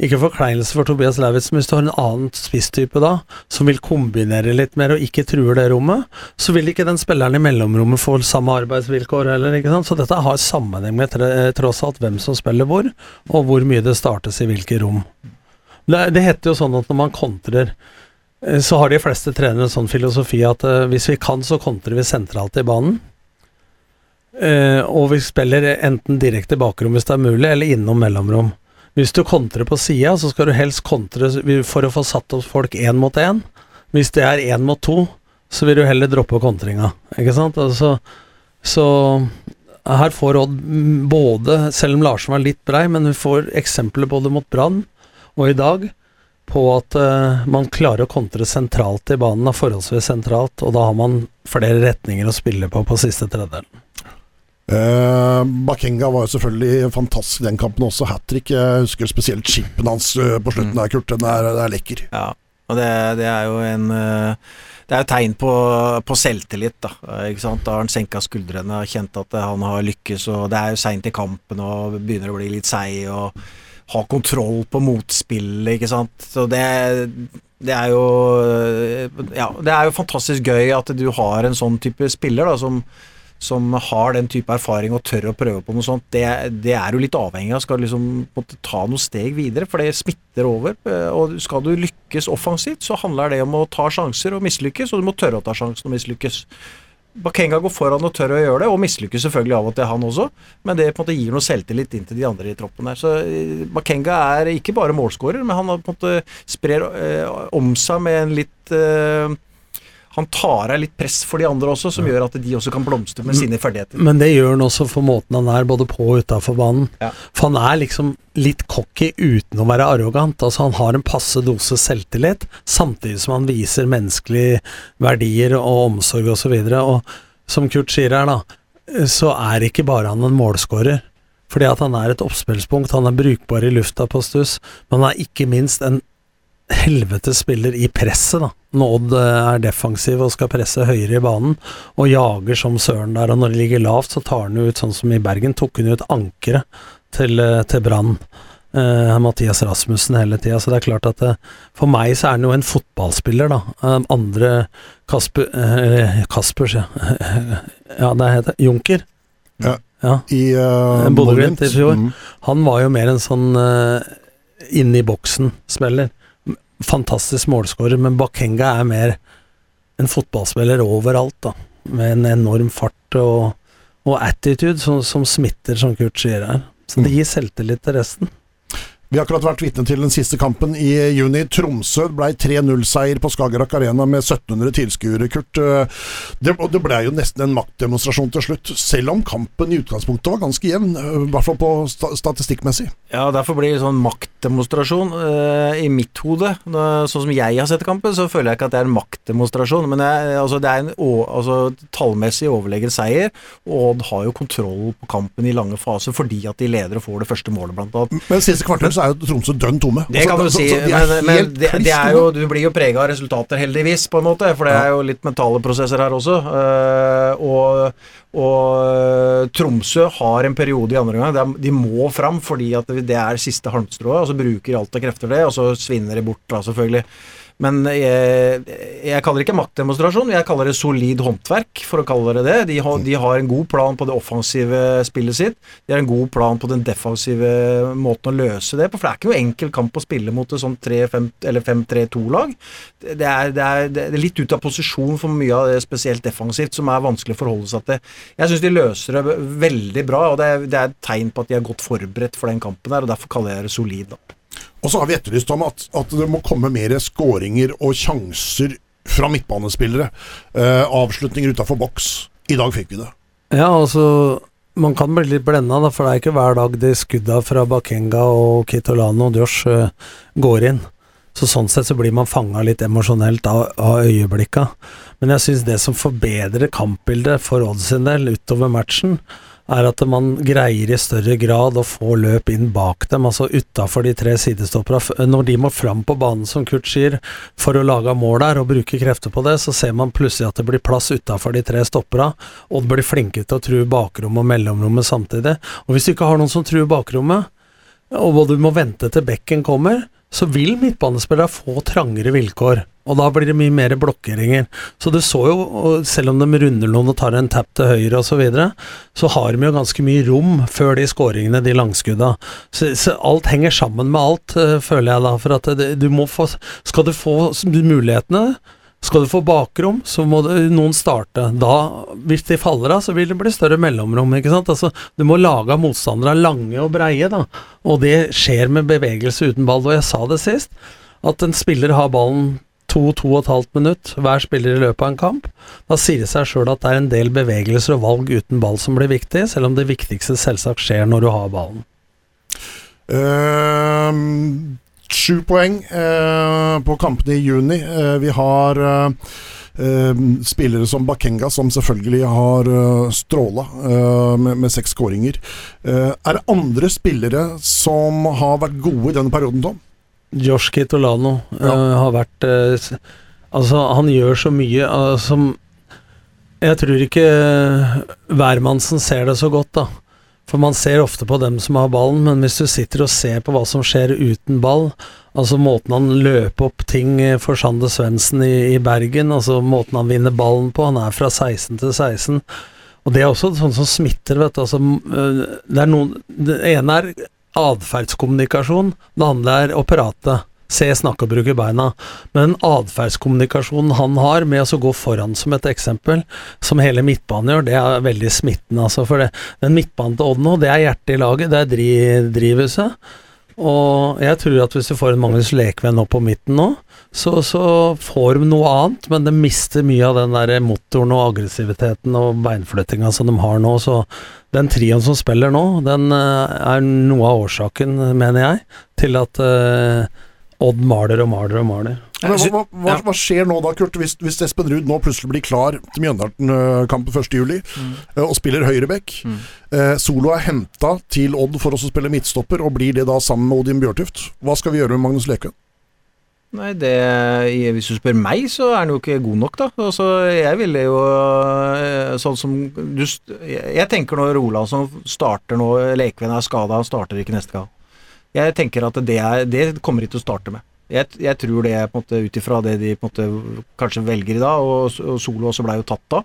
ikke forkleinelse for Tobias Lauvitz, men hvis du har en annen spisstype da, som vil kombinere litt mer og ikke truer det rommet, så vil ikke den spilleren i mellomrommet få samme arbeidsvilkår heller, ikke sant. Så dette har sammenheng med tross alt hvem som spiller hvor, og hvor mye det startes i hvilke rom. Det, det heter jo sånn at når man kontrer så har de fleste trenere en sånn filosofi at uh, hvis vi kan, så kontrer vi sentralt i banen. Uh, og vi spiller enten direkte bakrom hvis det er mulig, eller innom mellomrom. Hvis du kontrer på sida, så skal du helst kontre for å få satt opp folk én mot én. Hvis det er én mot to, så vil du heller droppe kontringa, ikke sant? Altså, så her får Odd både, selv om Larsen var litt brei, men hun får eksempler både mot Brann og i dag på at uh, man klarer å kontre sentralt i banen, er forholdsvis sentralt, og da har man flere retninger å spille på på siste tredjedel. Uh, Bakenga var jo selvfølgelig fantastisk i den kampen også, hat trick. Jeg husker spesielt chipen hans uh, på slutten mm. der, Kurt. Den er, er, lekker. Ja, og det, det er jo en det er jo tegn på, på selvtillit. Da ikke sant? Da har han senka skuldrene og kjent at han har lykkes. og Det er jo seint i kampen og begynner å bli litt seig. og ha kontroll på motspillet, ikke sant. Så det, det er jo Ja, det er jo fantastisk gøy at du har en sånn type spiller da, som, som har den type erfaring og tør å prøve på noe sånt. Det, det er du litt avhengig av. Skal du liksom måtte ta noen steg videre, for det smitter over. Og skal du lykkes offensivt, så handler det om å ta sjanser og mislykkes, og du må tørre å ta sjansen og mislykkes. Bakenga går foran og tør å gjøre det, og mislykkes selvfølgelig av og til, han også. Men det på en måte gir noe selvtillit inn til de andre i troppen her. Så eh, Bakenga er ikke bare målskårer, men han på en måte sprer eh, om seg med en litt eh, han tar av litt press for de andre også, som gjør at de også kan blomstre med sine ferdigheter. Men det gjør han også for måten han er, både på og utafor banen. Ja. For han er liksom litt cocky uten å være arrogant. Altså Han har en passe dose selvtillit, samtidig som han viser menneskelige verdier og omsorg osv. Og, så og som Kurt sier her, da, så er ikke bare han en målskårer. Fordi at han er et oppspillspunkt, han er brukbar i lufta på stuss, men han er ikke minst en helvetes spiller i presset, da. Når Odd eh, er defensiv og skal presse høyere i banen, og jager som søren der. Og når det ligger lavt, så tar han ut sånn som i Bergen, tok han ut ankeret til, eh, til Brann. Uh, Mathias Rasmussen hele tida, så det er klart at det, for meg så er han jo en fotballspiller, da. Um, andre Kasper Kaspers, ja. ja, det heter Junker. Ja. ja. I uh, Bodø-Glimt i fjor. Mm. Han var jo mer en sånn uh, inne i boksen-spiller fantastisk målskårer, men Bakenga er mer en fotballspiller overalt, da. med en enorm fart og, og attitude som, som smitter, som Kurt sier her. Så det gir selvtillit til resten. Vi har akkurat vært vitne til den siste kampen i juni. Tromsø ble 3-0-seier på Skagerrak Arena med 1700 tilskuere, Kurt. Det, det ble jo nesten en maktdemonstrasjon til slutt, selv om kampen i utgangspunktet var ganske jevn. I hvert fall på statistikkmessig. Ja, derfor blir det sånn maktdemonstrasjon uh, i mitt hode. Sånn som jeg har sett kampen, så føler jeg ikke at det er en maktdemonstrasjon. Men jeg, altså, det er en altså, tallmessig overlegen seier, og Odd har jo kontroll på kampen i lange faser fordi at de leder og får det første målet, blant annet. Men siste kvarter så er jo Tromsø dønn tomme. Det kan altså, du si, de men, men det, det, er jo, du blir jo prega av resultater, heldigvis, på en måte. For det er jo litt mentale prosesser her også. Uh, og, og Tromsø har en periode i andre gang de må fram fordi at det er siste halmstrået. Og så bruker de alt av krefter det, og så svinner det bort, da, selvfølgelig. Men jeg, jeg, kaller det ikke maktdemonstrasjon, jeg kaller det solid håndverk, for å kalle det det. De har, de har, en god plan på det offensive spillet sitt. De har en god plan på den defensive måten å løse det på. For det er ikke noe enkel kamp å spille mot et sånt 5-3-2-lag. Det, det, det, er litt ut av posisjon for mye av det spesielt defensivt som er vanskelig å forholde seg til. Jeg syns de løser det veldig bra, og det er, det er et tegn på at de er godt forberedt for den kampen der, og derfor kaller jeg det solid. da. Og så har vi etterlyst om at, at det må komme mer skåringer og sjanser fra midtbanespillere. Eh, avslutninger utafor boks. I dag fikk vi det. Ja, altså man kan bli litt blenda, da, for det er ikke hver dag de skudda fra Bakenga og Kitolano og Josh uh, går inn. Så Sånn sett så blir man fanga litt emosjonelt av, av øyeblikka. Men jeg syns det som forbedrer kampbildet for Odd sin del utover matchen, er at man greier i større grad å få løp inn bak dem, altså utafor de tre sidestopperne. Når de må fram på banen, som Kurt sier, for å lage mål der og bruke krefter på det, så ser man plutselig at det blir plass utafor de tre stopperne, og blir flinkere til å true bakrommet og mellomrommet samtidig. Og hvis du ikke har noen som truer bakrommet, og du må vente til bekken kommer, så vil midtbanespillere få trangere vilkår. Og da blir det mye mer blokkeringer. Så du så jo, selv om de runder noen og tar en tap til høyre osv., så, videre, så har de jo ganske mye rom før de skåringene, de langskudda. Så, så, alt henger sammen med alt, uh, føler jeg da. For at det, du må få Skal du få mulighetene, skal du få bakrom, så må det, noen starte. Da, hvis de faller av, så vil det bli større mellomrom. ikke sant? Altså, du må lage av motstandere lange og breie, da. Og det skjer med bevegelse uten ball. Og jeg sa det sist, at en spiller har ballen to-to og et halvt minutt hver spiller i løpet av en kamp. Da sier det seg sjøl at det er en del bevegelser og valg uten ball som blir viktig, selv om det viktigste selvsagt skjer når du har ballen. Uh, Sju poeng eh, på kampene i juni. Eh, vi har eh, spillere som Bakenga, som selvfølgelig har uh, stråla uh, med, med, seks skåringer. Uh, er det andre spillere som har vært gode i denne perioden, Tom? Josh Kitolano ja. har vært Altså, han gjør så mye som Jeg tror ikke hvermannsen ser det så godt, da. For man ser ofte på dem som har ballen, men hvis du sitter og ser på hva som skjer uten ball, altså måten han løper opp ting for Sander Svendsen i, i, Bergen, altså måten han vinner ballen på, han er fra 16 til 16, og det er også sånn som smitter, vet du, altså det er noen Det ene er atferdskommunikasjon, det andre er å prate se, snakke og bruke beina. Men atferdskommunikasjonen han har med å gå foran som et eksempel, som hele midtbanen gjør, det er veldig smittende. Altså, for det, den midtbanen til Odd nå, det er hjertet i laget, det er dri, drivhuset. Og jeg tror at hvis du får en Magnus Lekvenn opp på midten nå, så, så får de noe annet, men de mister mye av den der motoren og aggressiviteten og beinflyttinga som de har nå. Så den trioen som spiller nå, den eh, er noe av årsaken, mener jeg, til at uh, Odd maler og maler og maler. Men hva, hva, hva, skjer nå da, Kurt, hvis, hvis Espen Ruud nå plutselig blir klar til Mjøndalen-kampen 1.7 mm. Eh, og spiller høyreback? Mm. Eh, Solo er henta til Odd for å spille midtstopper, og blir det da sammen med Odin Bjørtuft. Hva skal vi gjøre med Magnus Lekøen? Nei, det, Hvis du spør meg, så er han jo ikke god nok, da. Altså, jeg ville jo eh, Sånn som du Jeg tenker når som starter nå, Lekven er skada, han starter ikke neste gang. Jeg tenker at det, er, det kommer de til å starte med. Jeg, jeg tror det på ut ifra det de på en måte kanskje velger i dag, og, og Solo også ble jo tatt da.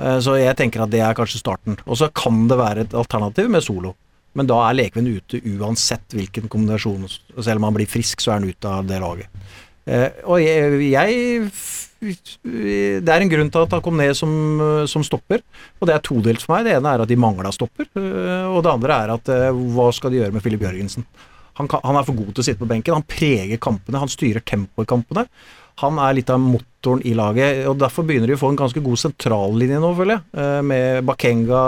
Uh, så jeg tenker at det er kanskje starten. Og så kan det være et alternativ med Solo. Men da er Lekven ute uansett hvilken kombinasjon. Selv om han blir frisk, så er han ute av det laget. Uh, og jeg, jeg det er en grunn til at han kom ned som, som stopper, og det er todelt for meg. Det ene er at de mangla stopper, øh, og det andre er at hva skal de gjøre med Filip Jørgensen? Han, kan, han, er for god til å sitte på benken. Han preger kampene, han styrer tempoet i kampene. Han er litt av motoren i laget, og derfor begynner de å få en ganske god sentrallinje nå, føler jeg. Øh, med Bakenga,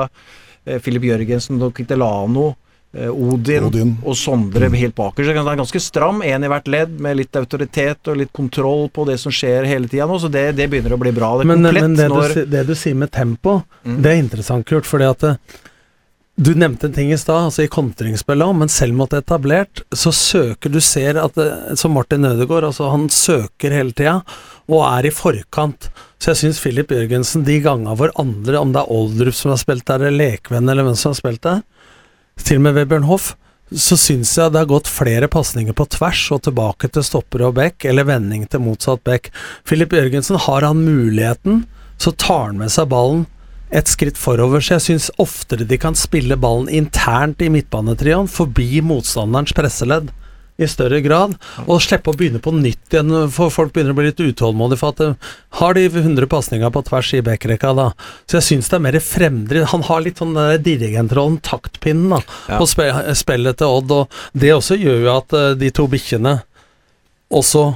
Filip Jørgensen og Kitelano. Eh, Odin, Odin, og Sondre helt bakerst. Det er ganske stram, én i hvert ledd, med litt autoritet og litt kontroll på det som skjer hele tida nå, så det, det, begynner å bli bra. Det men, men det, når... du, det, du, sier med tempo, mm. det er interessant, Kurt. fordi at det, eh, du nevnte en ting i stad, altså i kontringsspillet men selv mot etablert, så søker Du ser at eh, som Martin Ødegaard, altså han søker hele tida, og er i forkant. Så jeg syns Filip Jørgensen, de gangene hvor andre, om det er Oldrup som har spilt der, eller Lekvenn eller hvem som har spilt der, til og med Webern Hoff, så syns jeg det har gått flere pasninger på tvers og tilbake til stopper og back, eller vending til motsatt back. Filip Jørgensen, har han muligheten, så tar han med seg ballen et skritt forover. Så jeg syns oftere de kan spille ballen internt i midtbanetrioen, forbi motstanderens presseledd i større grad, og slippe å begynne på nytt igjen, for folk begynner å bli litt utålmodige for at uh, har de 100 pasninger på tvers i backrekka da. Så jeg syns det er mer fremdrift. Han har litt sånn dirigentrollen, taktpinnen, da, ja. på spillet til Odd, og det også gjør jo at uh, de to bikkjene også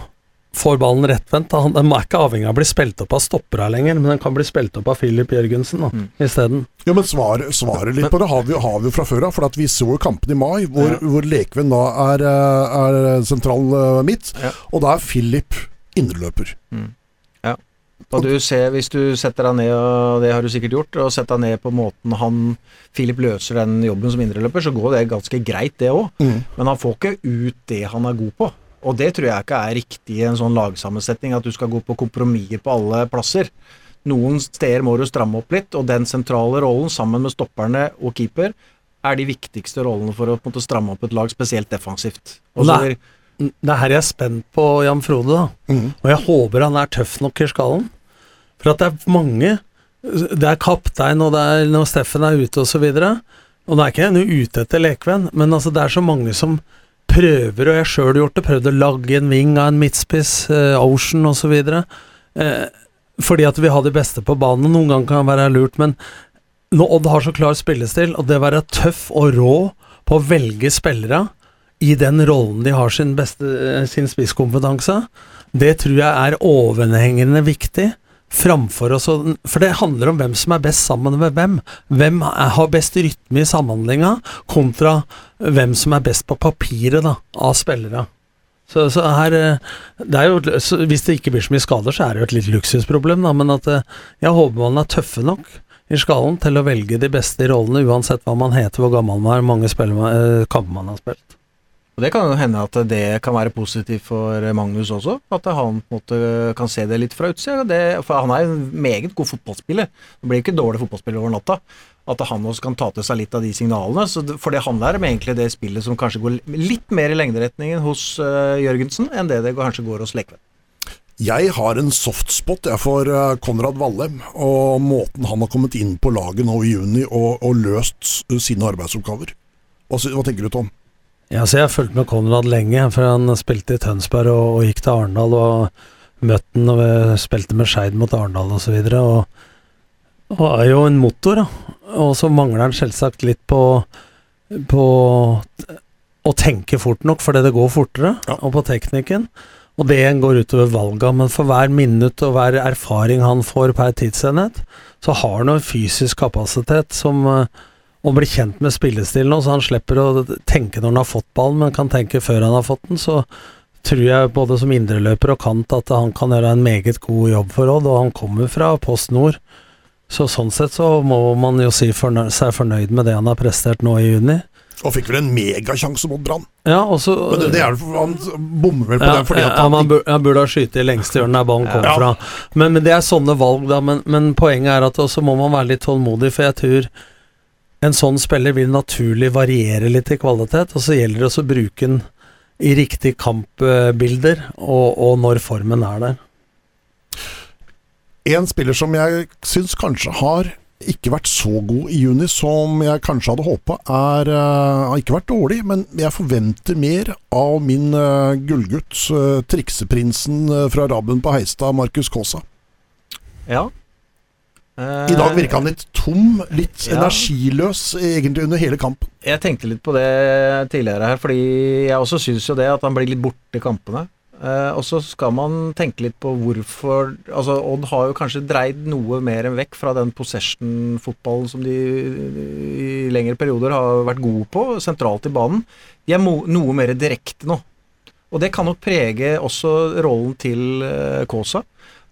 får ballen rettvendt. Den er ikke avhengig av å bli spilt opp av stoppere lenger, men den kan bli spilt opp av Filip Jørgensen da, mm. isteden. Ja, men svaret, svaret litt på det har vi, jo fra før av. For vi så jo kampen i mai, hvor, ja. hvor Lekven da er, eh, er sentral uh, midt, ja. og da er Filip indreløper. Mm. Ja. Og du ser, hvis du setter deg ned, og det har du sikkert gjort, og setter deg ned på måten han Filip løser den jobben som indreløper, så går det ganske greit, det òg. Mm. Men han får ikke ut det han er god på. Og det tror jeg ikke er riktig i en sånn lagsammensetning, at du skal gå på kompromisser på alle plasser. Noen steder må du stramme opp litt, og den sentrale rollen, sammen med stopperne og keeper, er de viktigste rollene for å måte, stramme opp et lag, spesielt defensivt. Nei, det er her jeg er spent på Jan Frode, da. Mm. Og jeg håper han er tøff nok i skallen. For at det er mange Det er kaptein, og det er når Steffen er ute, og så videre. Og det er ikke en ute etter lekvenn, men altså, det er så mange som prøver, og jeg sjøl har gjort det, prøvd å lage en ving av en midtspiss, uh, Ocean osv. Uh, fordi at vi har de beste på banen. Noen ganger kan det være lurt, men når Odd har så klar spillestil, og det å være tøff og rå på å velge spillere i den rollen de har sin, beste, eh, sin spisskompetanse, det tror jeg er overhengende viktig framfor oss. For det handler om hvem som er best sammen med hvem. Hvem har best rytme i samhandlinga, kontra hvem som er best på papiret da, av spillere. Så, så her, eh, det jo, Hvis det ikke blir så mye skader, så er det jo et litt luksusproblem, da, men at jeg håper man er tøffe nok i skallen til å velge de beste rollene, uansett hva man heter, hvor gammel man er, hvor mange eh, kamper man har spilt. Og Det kan jo hende at det kan være positivt for Magnus også, at han måte, kan se det litt fra utsida. For han er en meget god fotballspiller. Det blir ikke dårlig fotballspiller over natta. At han også kan ta til seg litt av de signalene. for det handler om egentlig det spillet som kanskje går litt mer i lengderetningen hos uh, Jørgensen enn det det kanskje går hos Lekven. Jeg har en softspot for uh, Konrad Valle og måten han har kommet inn på laget nå i juni og, og løst sine arbeidsoppgaver. Hva, hva tenker du, Tom? Ja, så Jeg har fulgt med Konrad lenge, for han spilte i Tønsberg og, og gikk til Arendal. Og møtte han og spilte med Skeid mot Arendal osv. Og, og, og er jo en motor, da. Og så mangler han selvsagt litt på, på å tenke fort nok, fordi det går fortere, ja. og på teknikken. Og det går utover valga, men for hver minutt og hver erfaring han får per tidsenhet, så har han en fysisk kapasitet som uh, og blir kjent med spillestilen, så han slipper å tenke når han har fått ballen, men kan tenke før han har fått den, så tror jeg både som indreløper og kant at han kan gjøre en meget god jobb for Odd, og han kommer fra Post Nord. Så sånn sett så må man jo si fornøyd, seg fornøyd med det han har prestert nå i juni. Og fikk vel en megasjanse mot Brann. Ja, også, men det, det er, han bommer vel på ja, den fordi han, ja, burde, han burde ha skutt i lengste hjørnet der ballen kom ja. fra. Men, men, det er sånne valg, da. Men, men poenget er at også må man være litt tålmodig, for jeg tror en sånn spiller vil naturlig variere litt i kvalitet, og så gjelder det også å bruke den i riktige kampbilder, og, og, når formen er der. En spiller som jeg syns kanskje har ikke vært så god i juni som jeg kanskje hadde håpa. Er uh, Har ikke vært dårlig, men jeg forventer mer av min uh, gullgutt, uh, trikseprinsen fra Rabben på Heistad, Markus Kaasa. Ja. I dag virka han litt tom, litt ja. energiløs egentlig under hele kampen. Jeg tenkte litt på det tidligere her, fordi jeg også syns jo det at han blir litt borte i kampene. Uh, og så skal man tenke litt på hvorfor altså Odd har jo kanskje dreid noe mer enn vekk fra den possession-fotballen som de i lengre perioder har vært gode på, sentralt i banen. De er noe mer direkte nå. Og det kan nok prege også rollen til Kaasa.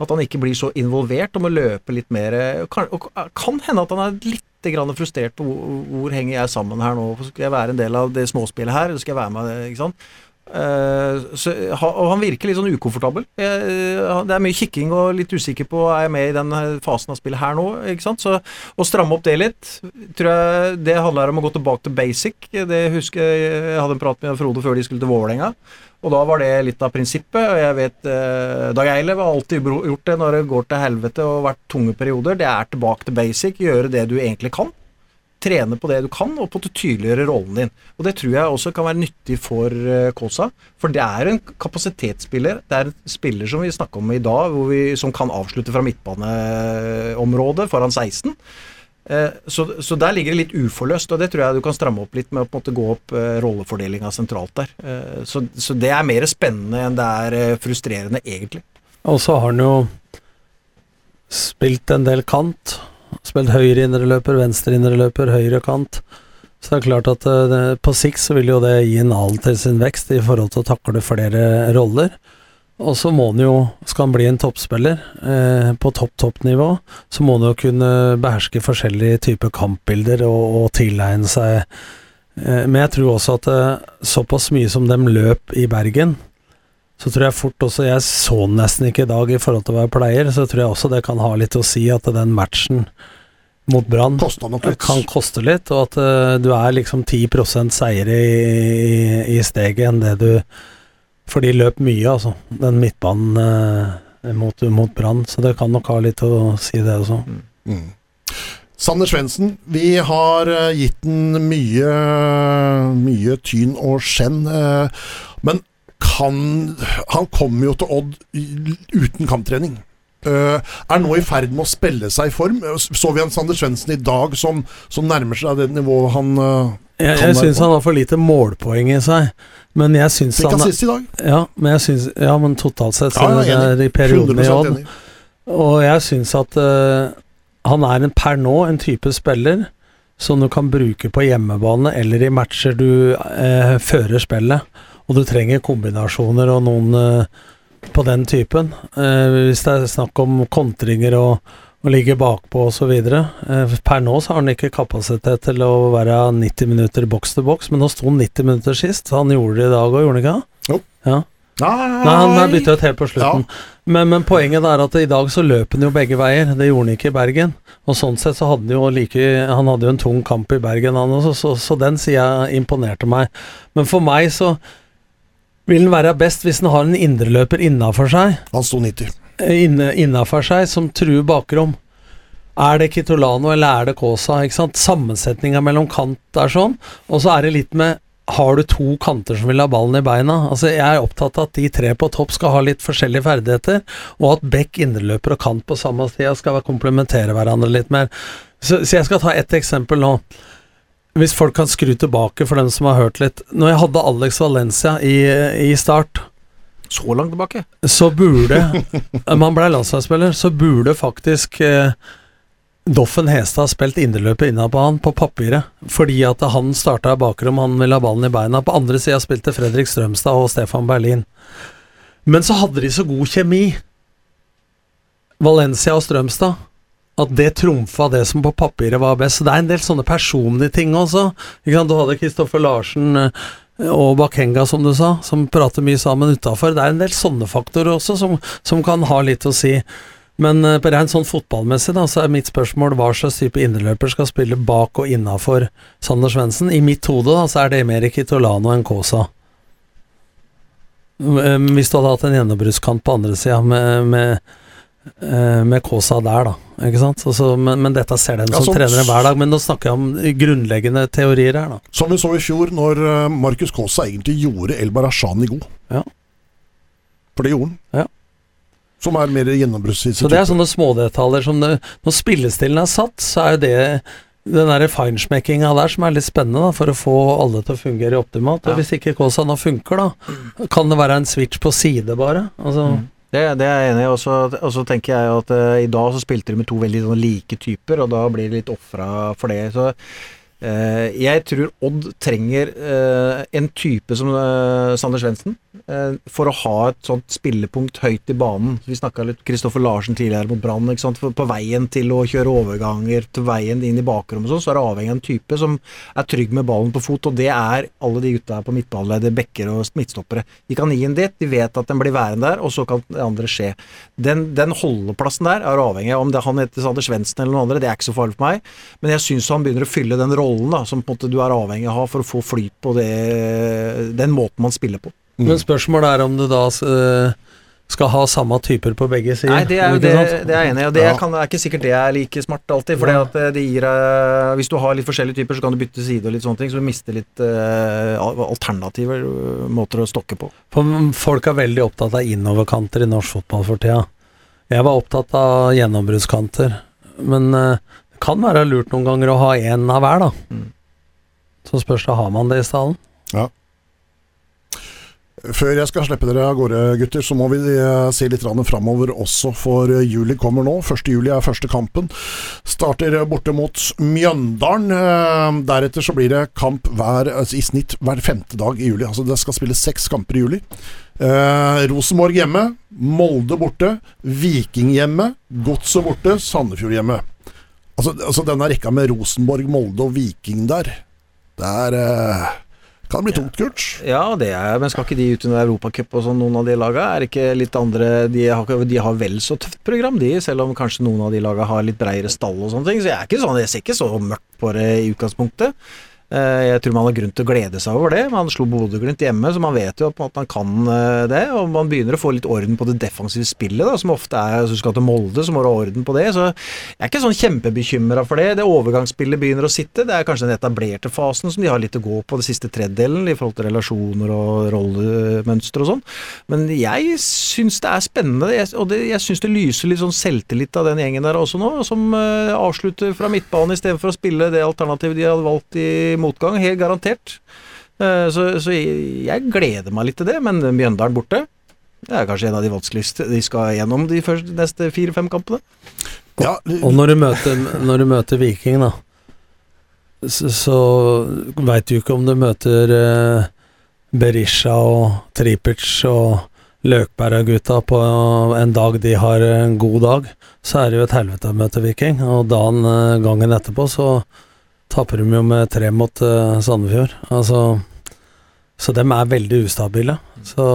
At han ikke blir så involvert og må løpe litt mer. Kan, kan hende at han er litt frustrert på hvor, hvor henger jeg sammen her nå. Skal jeg være en del av det småspillet her, eller skal jeg være med ikke sant? Uh, så, og han virker litt sånn ukomfortabel. Uh, det er mye kikking og litt usikker på er jeg med i den fasen av spillet her nå. ikke sant? Så Å stramme opp det litt, tror jeg det handler om å gå tilbake til basic. Det husker Jeg jeg hadde en prat med Frode før de skulle til Vålerenga. Og da var det litt av prinsippet. og jeg vet uh, Dag Eilev har alltid gjort det når det går til helvete og vært tunge perioder. Det er tilbake til basic, gjøre det du egentlig kan trene på det du kan, og på å tydeliggjøre rollen din. Og Det tror jeg også kan være nyttig for uh, Kosa. For det er en kapasitetsspiller. Det er en spiller som vi snakker om i dag, vi, som kan avslutte fra midtbaneområdet foran 16. Uh, så, så, der ligger det litt uforløst, og det tror jeg du kan stramme opp litt med å på en måte gå opp uh, rollefordelinga sentralt der. Så, så, det er mer spennende enn det er frustrerende, egentlig. Og så har han jo spilt en del kant. Spilt høyre indreløper, venstre indreløper, høyre kant. Så det er klart at det, på sikt så vil jo det gi en alen til sin vekst i forhold til å takle flere roller. Og så må han jo, skal han bli en toppspiller eh, på topp toppnivå, så må han jo kunne beherske forskjellige typer kampbilder og, og tilegne seg eh, Men jeg tror også at eh, såpass mye som dem løp i Bergen, så tror jeg fort også Jeg så nesten ikke i dag i forhold til hva jeg pleier, så tror jeg også det kan ha litt å si at den matchen mot Brann kan koste litt, og at uh, du er liksom 10 seire i, i, i, steget enn det du For de løp mye, altså, den midtbanen uh, mot, mot Brann, så det kan nok ha litt å si, det også. Mm. mm. Sander Svendsen, vi har uh, gitt den mye, mye tyn og skjenn, men kan Han kommer jo til Odd uten kamptrening. Uh, er nå i ferd med å spille seg i form. Så vi en Sander Svendsen i dag som, som, nærmer seg det nivået han uh, Jeg, jeg syns han har for lite målpoeng i seg. Men jeg syns han i dag. Ja, men, jeg synes, ja, men totalt sett ja, er det i perioden i Odd. Og jeg syns at uh, han er en, per nå en type spiller som du kan bruke på hjemmebane eller i matcher du fører spillet. Og du trenger kombinasjoner og noen på den typen. Eh, hvis det er snakk om kontringer og, og ligge bakpå osv. Eh, per nå så har han ikke kapasitet til å være 90 minutter boks til boks, men nå sto han 90 minutter sist. Han gjorde det i dag òg, gjorde han ikke? Jo. Ja. Nei, han bytta ut helt på slutten. Ja. Men, men, poenget er at i dag så løp han jo begge veier. Det gjorde han ikke i Bergen. Og sånn sett så hadde han jo like Han hadde jo en tung kamp i Bergen, han også, så, så, så den sida imponerte meg. Men for meg så vil den være best hvis den har en indreløper innafor seg. Han sto 90. Eh, inne, innafor seg, som truer bakrom. Er det Kitolano eller er det Kaasa? ikke? Sammensetninga mellom kant er sånn, og så er det litt med har du to kanter som vil ha ballen i beina? Altså, Jeg er opptatt av at de tre på topp skal ha litt forskjellige ferdigheter, og at bekk, indreløper og kant på samme sted skal komplementere hverandre litt mer. Så, så jeg skal ta ett eksempel nå. Hvis folk kan skru tilbake for dem som har hørt litt. Når jeg hadde Alex Valencia i, i start Så langt tilbake? Så burde Man ble landslagsspiller, så burde faktisk eh, Doffen Hestad spilt indreløpet innad på han, på papiret. Fordi at han starta i bakrom, han ville ha ballen i beina. På andre sida spilte Fredrik Strømstad og Stefan Berlin. Men så hadde de så god kjemi, Valencia og Strømstad at det trumfa det som på papiret var best. Så det er en del sånne personlige ting også. Du hadde Kristoffer Larsen eh, og Bakenga, som du sa, som prater mye sammen utafor. Det er en del sånne faktorer også som, som kan ha litt å si. Men på rent sånn fotballmessig da, så er mitt spørsmål hva slags type indreløper skal spille bak og innafor Sander Svendsen. I mitt hode da, så er det mer Kitolano enn Kosa. Hvis du hadde hatt en gjennombruddskant på andre sida med, med eh, med Kåsa der, da. Ikke sant? Altså, men, men, dette ser den ja, som sånn, trenere hver dag. Men nå snakker jeg om grunnleggende teorier her, da. Som vi så i fjor, når eh, Markus Kåsa egentlig gjorde El Barashani god. Ja. For det gjorde han. Ja. Som er mer gjennombruddsvis. Så det er sånne smådetaljer som det, Når spillestilen er satt, så er jo det den der feinschmeckinga der som er litt spennende, da, for å få alle til å fungere optimalt. Og hvis ikke Kåsa nå funker, da, kan det være en switch på side, bare. Altså mm. Det, det, er jeg enig i. Og så tenker jeg at uh, i dag så spilte de med to veldig sånn, like typer, og da blir de litt ofra for det. Så jeg tror Odd trenger uh, en type som Sander Svendsen. Eh, for å ha et sånt spillepunkt høyt i banen. Vi snakka litt Kristoffer Larsen tidligere mot Brann. På veien til å kjøre overganger, til veien inn i bakrommet sånn, så er det avhengig av en type som er trygg med ballen på fot, og det er alle de gutta her på midtbaneleddet, bekker og midtstoppere. De kan gi en dit, de vet at den blir værende der, og så kan det andre skje. Den, den holdeplassen der er avhengig av om det han heter Sander Svendsen eller noen andre, det er ikke så farlig for meg, men jeg syns han begynner å fylle den rollen da, som på en måte du er avhengig av for å få flyt på det, den måten man spiller på. Mm. Men spørsmålet er om du da uh, skal ha samme typer på begge sider. Nei, det er, det, det er jeg enig i. Og det ja. kan, er ikke sikkert det er like smart alltid. For ja. Eh, det gir uh, Hvis du har litt forskjellige typer, så kan du bytte side og litt sånne ting. Så du mister litt uh, alternative måter å stokke på. For folk er veldig opptatt av innoverkanter i norsk fotball for tida. Jeg var opptatt av gjennombruddskanter. Men det kan være lurt noen ganger å ha én av hver, da. Mm. Så spørs det, har man det i stallen? Ja. Før jeg skal slippe dere av gårde, gutter, så må vi eh, se litt framover også, for eh, juli kommer nå. 1. juli er første kampen. Starter borte mot Mjøndalen. Eh, deretter så blir det kamp hver, altså i snitt hver femte dag i juli. Altså det skal spilles seks kamper i juli. Eh, Rosenborg hjemme, Molde borte, Viking hjemme, Godset borte, Sandefjord hjemme. Altså, altså denne rekka med Rosenborg, Molde og Viking der, det er eh, kan bli tungt, Kurt. Ja, det er, men skal ikke de ut under Europacup og sånn, noen av de laga? Er ikke litt andre de har, de har, vel så tøft program, de, selv om kanskje noen av de laga har litt breiere stall og sånne ting. Så jeg er ikke sånn, jeg ser ikke så mørkt på det i utgangspunktet. Eh, jeg tror man har grunn til å glede seg over det. Man slo Bodø-Glimt hjemme, så man vet jo at man kan eh, det. Og man begynner å få litt orden på det defensive spillet, da, som ofte er Hvis du skal til Molde, så må du ha orden på det. Så jeg er ikke sånn kjempebekymra for det. Det overgangsspillet begynner å sitte. Det er kanskje den etablerte fasen som de har litt å gå på det siste tredjedelen i forhold til relasjoner og rollemønster og sånn. Men jeg syns det er spennende, og det, jeg syns det lyser litt sånn selvtillit av den gjengen der også nå, som uh, avslutter fra midtbane istedenfor å spille det alternativet de hadde valgt i motgang, helt garantert. Eh, så, så, jeg gleder meg litt til det, men Mjøndalen borte det er kanskje en av de vanskeligste de skal gjennom de første, neste fire-fem kampene. Ja. Og når du møter, når du møter Viking, da, så, så veit du ikke om du møter uh, Berisha og Tripic og Løkberga-gutta på en dag de har en god dag, så er det jo et helvete å møte Viking. Og dagen eh, gangen etterpå så taper de jo med tre mot uh, Sandefjord. Altså, så dem er veldig ustabile. Så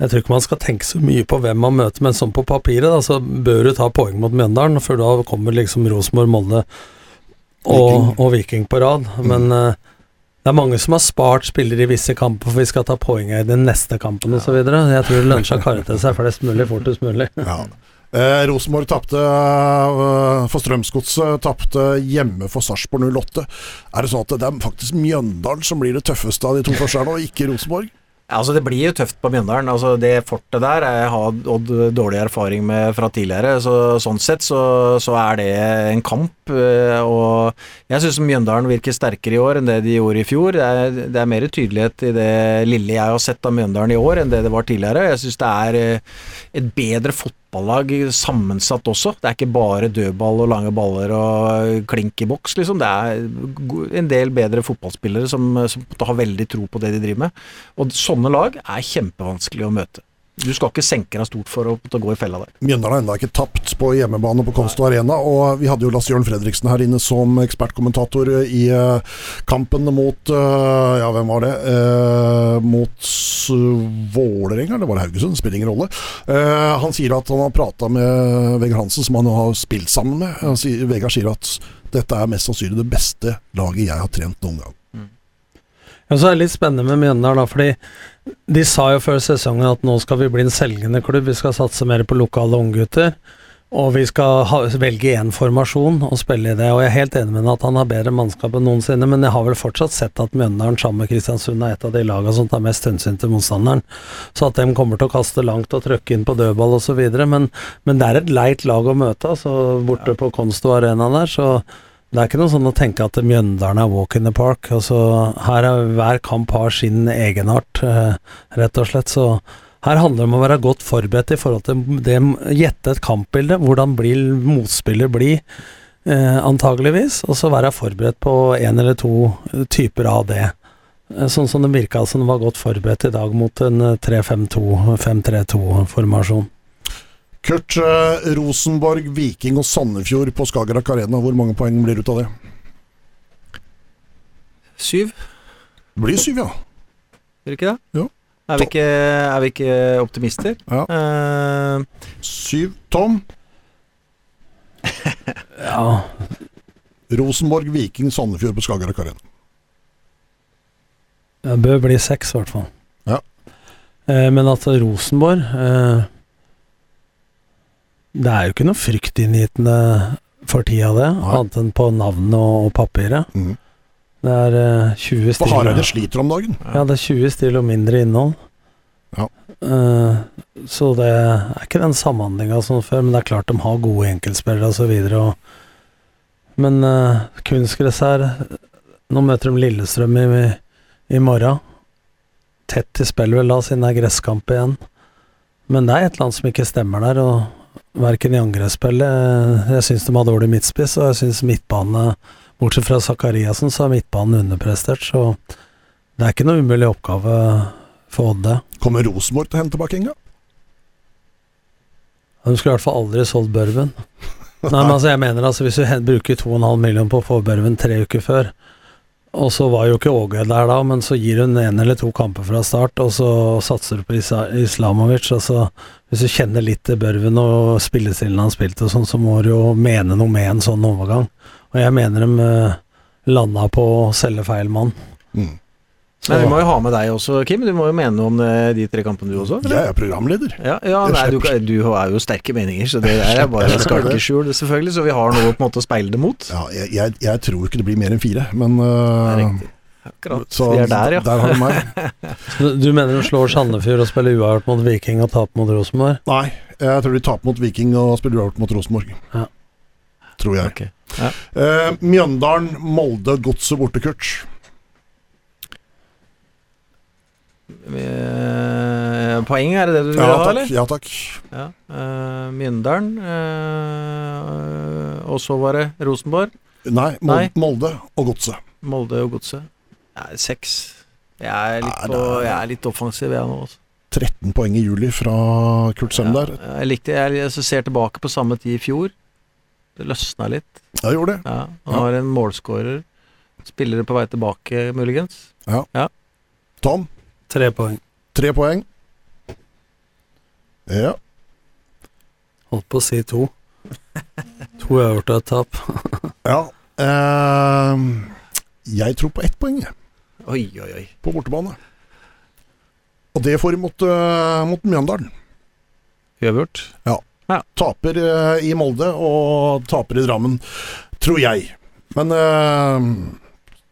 jeg tror ikke man skal tenke så mye på hvem man møter, men sånn på papiret, da, så bør du ta poeng mot Mjøndalen, for da kommer liksom Rosenborg, Molde og, og, Viking på rad. Mm. Men uh, det er mange som har spart spillere i visse kamper, for vi skal ta poeng i den neste kampen ja. osv. Jeg tror det lønner seg å karre til seg flest mulig fortest mulig. Ja. Eh, Rosenborg tapte eh, for Strømsgodset, tapte hjemme for Sarpsborg 08. Er det sånn at det er faktisk Mjøndalen som blir det tøffeste av de to første her nå, ikke Rosenborg? Altså Det blir jo tøft på Mjøndalen. Altså Det fortet der jeg har Odd dårlig erfaring med fra tidligere. Så Sånn sett så, så er det en kamp. Eh, og jeg syns Mjøndalen virker sterkere i år enn det de gjorde i fjor. Det er, det er mer tydelighet i det lille jeg har sett av Mjøndalen i år enn det det var tidligere. Jeg syns det er eh, et bedre fotballag sammensatt også. Det er ikke bare dødball og lange baller og klink i boks, liksom. Det er en del bedre fotballspillere som, som har veldig tro på det de driver med. Og sånne lag er kjempevanskelig å møte. Du skal ikke senke deg stort for å, gå i fella der. Mjøndalen har ennå ikke tapt på hjemmebane på Konsto Arena, og vi hadde jo Lars Jørn Fredriksen her inne som ekspertkommentator i uh, kampen mot uh, Ja, hvem var det? Uh, mot Vålerenga, eller var det Haugesund? Spiller ingen rolle. han sier at han har prata med Vegard Hansen, som han har spilt sammen med. Vegard sier at dette er mest sannsynlig det beste laget jeg har trent noen gang. Ja, så er det litt spennende med Mjøndalen, da, fordi de sa jo før sesongen at nå skal vi bli en selgende klubb, vi skal satse mer på lokale unggutter. Og vi skal ha, velge én formasjon og spille i det. Og jeg er helt enig med ham at han har bedre mannskap enn noensinne, men jeg har vel fortsatt sett at Mjøndalen sammen med Kristiansund er et av de lagene som tar mest hensyn til motstanderen. Så at de kommer til å kaste langt og trøkke inn på dødball osv. Men, men det er et leit lag å møte, altså borte på Konsto Arena der. så det er ikke noe sånn å tenke at Mjøndalen er walk in the park. Altså, her er Hver kamp har sin egenart, eh, rett og slett. Så her handler det om å være godt forberedt i forhold til det gjette et kampbilde. Hvordan blir motspiller bli, eh, antageligvis. Og så være forberedt på én eller to typer av det. Eh, sånn som det virka som det var godt forberedt i dag mot en 3-5-2-5-3-2-formasjon. Eh, Kurt, eh, Rosenborg, Viking og Sandefjord på Skagerrak Arena. Hvor mange poeng blir det ut av det? Syv. Det blir syv, ja. Blir det ikke det? Jo. Er vi ikke, er vi ikke optimister? Ja. Uh, Syv. Tom? ja Rosenborg, Viking, Sandefjord på Skagerrak Arena. Det bør bli seks, i hvert fall. Ja. Eh, men at Rosenborg eh, Det er jo ikke noe fryktinngytende for tida, det. Annet enn på navnet og, og papiret. Mm. Det er uh, 20 stil For Hareide sliter om dagen. Ja, det er 20 stil og mindre innhold. Ja. Uh, så det er ikke den samhandlinga som før, men det er klart de har gode enkeltspillere osv. Men uh, kunstgress her Nå møter de Lillestrøm i, i morgen. Tett til spill, vel da, siden det er gresskamp igjen. Men det er et eller annet som ikke stemmer der. og Verken i angrepsspillet Jeg syns de har dårlig midtspiss, og jeg syns midtbane Bortsett fra Zakariassen, så har midtbanen underprestert, så det er ikke noe umulig oppgave for Odde. Kommer Rosenborg til å hente tilbake Inga? De skulle i hvert fall aldri solgt Børven. Nei, men altså, jeg mener altså, hvis du bruker 2,5 millioner på å få Børven tre uker før, og så var jo ikke Åge der da, men så gir hun en eller to kamper fra start, og så satser du på Islamovic. Altså, hvis du kjenner litt til Børven og spillestilen han spilte sånn, så må du jo mene noe med en sånn overgang. Og jeg mener de uh, landa på å selge feil mann. Mm. Men vi må jo ha med deg også, Kim. Du må jo mene noe om eh, de tre kampene, du også? Eller? Jeg er programleder. Ja, ja nei, du, du, har jo sterke meninger, så det der er bare skalkeskjul, selvfølgelig. Så vi har noe på en måte å speile det mot. Ja, jeg, jeg, jeg, tror ikke det blir mer enn fire, men uh, Akkurat. Så vi er der, ja. Der har du meg. du mener de slår Sandefjord og spiller uavgjort mot Viking og taper mot Rosenborg? Nei, jeg tror de taper mot Viking og spiller uavgjort mot Rosenborg. Ja. Tror jeg. Okay. Ja. Uh, Mjøndalen, Molde, Godset borte, Kurt. Uh, poeng, er det det du vil ja, ha, eller? Ja takk. Ja, uh, Mjøndalen, uh, og så var det Rosenborg? Nei, Molde, Nei. Molde og Godset. Molde og Godset. Seks. Jeg jeg er litt offensiv, jeg nå. Også. 13 poeng i juli fra Kurt Søm ja, der. Jeg likte Jeg ser tilbake på samme tid i fjor. Det løsna litt. Ja, gjorde det. Ja, han har en målskårer. Spillere på vei tilbake, muligens. Ja. ja. Tom? Tre poeng. Tre poeng. Ja. Holdt på å si to. to har gjort et tap. ja. Eh, jeg tror på ett poeng, Oi, oi, oi. På bortebane. Og det får de mot, uh, mot Mjøndalen. Uavgjort? Ja. ja. Taper uh, i Molde og taper i Drammen, tror jeg. Men uh,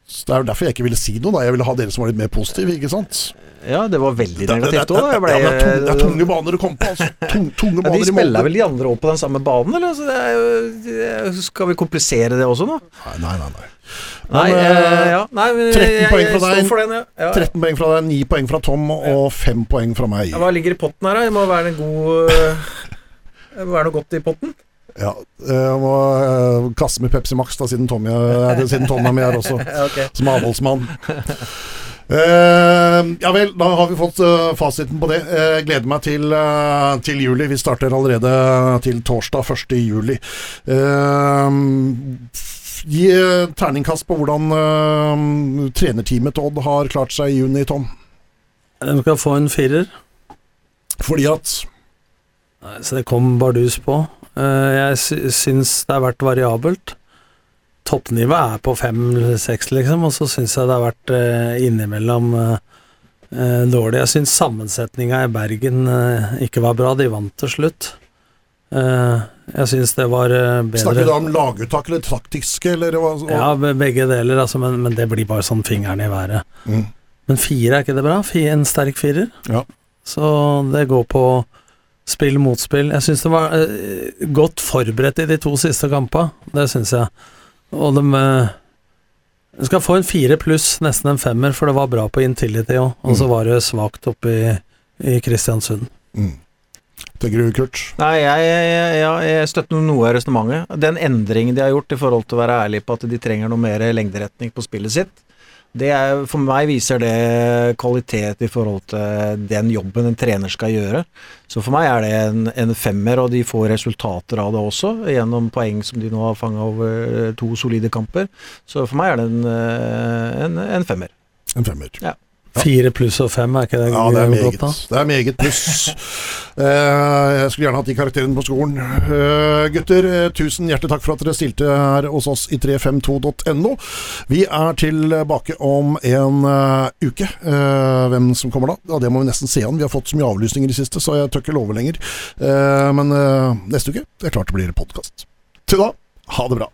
det er jo derfor jeg ikke ville si noe. da Jeg ville ha dere som var litt mer positive, ikke sant? Ja, det var veldig negativt òg. Det, det, det, det, er tunge baner å komme på. Altså. Tung, tunge baner ja, de spiller vel de andre opp på den samme banen, eller? Altså, skal vi komplisere det også nå? Nei, nei, nei. nei. Nei, Men, uh, ja, nei 13 jeg, poeng fra deg, den, ja. Ja, 13 poeng fra deg, 9 poeng fra Tom og 5 poeng fra meg. hva ligger i potten her, da? Det må være en god Det må være noe godt i potten? Ja, jeg må uh, kaste med Pepsi Max, da, siden Tommy er, siden Tom er med her også, okay. som avholdsmann. Uh, ja vel, da har vi fått uh, fasiten på det. Uh, gleder meg til, til, juli. Vi starter allerede til torsdag 1. juli. gi terningkast på hvordan trenerteamet til Odd har klart seg i juni, Tom. De skal få en firer. Fordi at Nei, Så det kom bardus på. Jeg syns det har vært variabelt. toppnivået er på fem-seks, liksom, og så syns jeg det har vært eh, innimellom eh, eh, dårlig. Jeg syns sammensetninga i Bergen eh, ikke var bra, de vant til slutt. Eh, jeg syns det var eh, bedre Snakker du om laguttak eller taktiske, eller hva? Ja, begge deler, altså, men, men det blir bare sånn fingeren i været. Mm. Men fire, er ikke det bra? En sterk firer? Ja. Så det går på spill mot spill. Jeg syns det var eh, godt forberedt i de to siste kampene. Det syns jeg. Og de eh, de skal få en fire pluss, nesten en femmer, for det var bra på Intility òg. Og så Mm. var det svakt oppe i, i Kristiansund. Mm. Tenker du, Kurt? Nei, jeg, jeg, jeg, jeg støtter noe av resonnementet. Den endringen de har gjort i forhold til å være ærlig på at de trenger noe mer lengderetning på spillet sitt, det er, for meg viser det kvalitet i forhold til den jobben en trener skal gjøre. Så for meg er det en, en femmer, og de får resultater av det også, gjennom poeng som de nå har fanga over to solide kamper. Så for meg er det en, eh, en, en femmer. En femmer. Ja. Fire pluss og fem, er ikke det Ja, det er meget. Det er meget pluss. Eh, jeg skulle gjerne hatt de karakterene på skolen. Eh, gutter, eh, tusen hjertelig takk for at dere stilte her hos oss i 352.no. Vi er tilbake om en uke. Hvem som kommer da? Ja, Det må vi nesten se an. Vi har fått så mye avlysninger i siste, så jeg tør ikke love lenger. Men neste uke det er klart det blir podkast. Til da, ha det bra.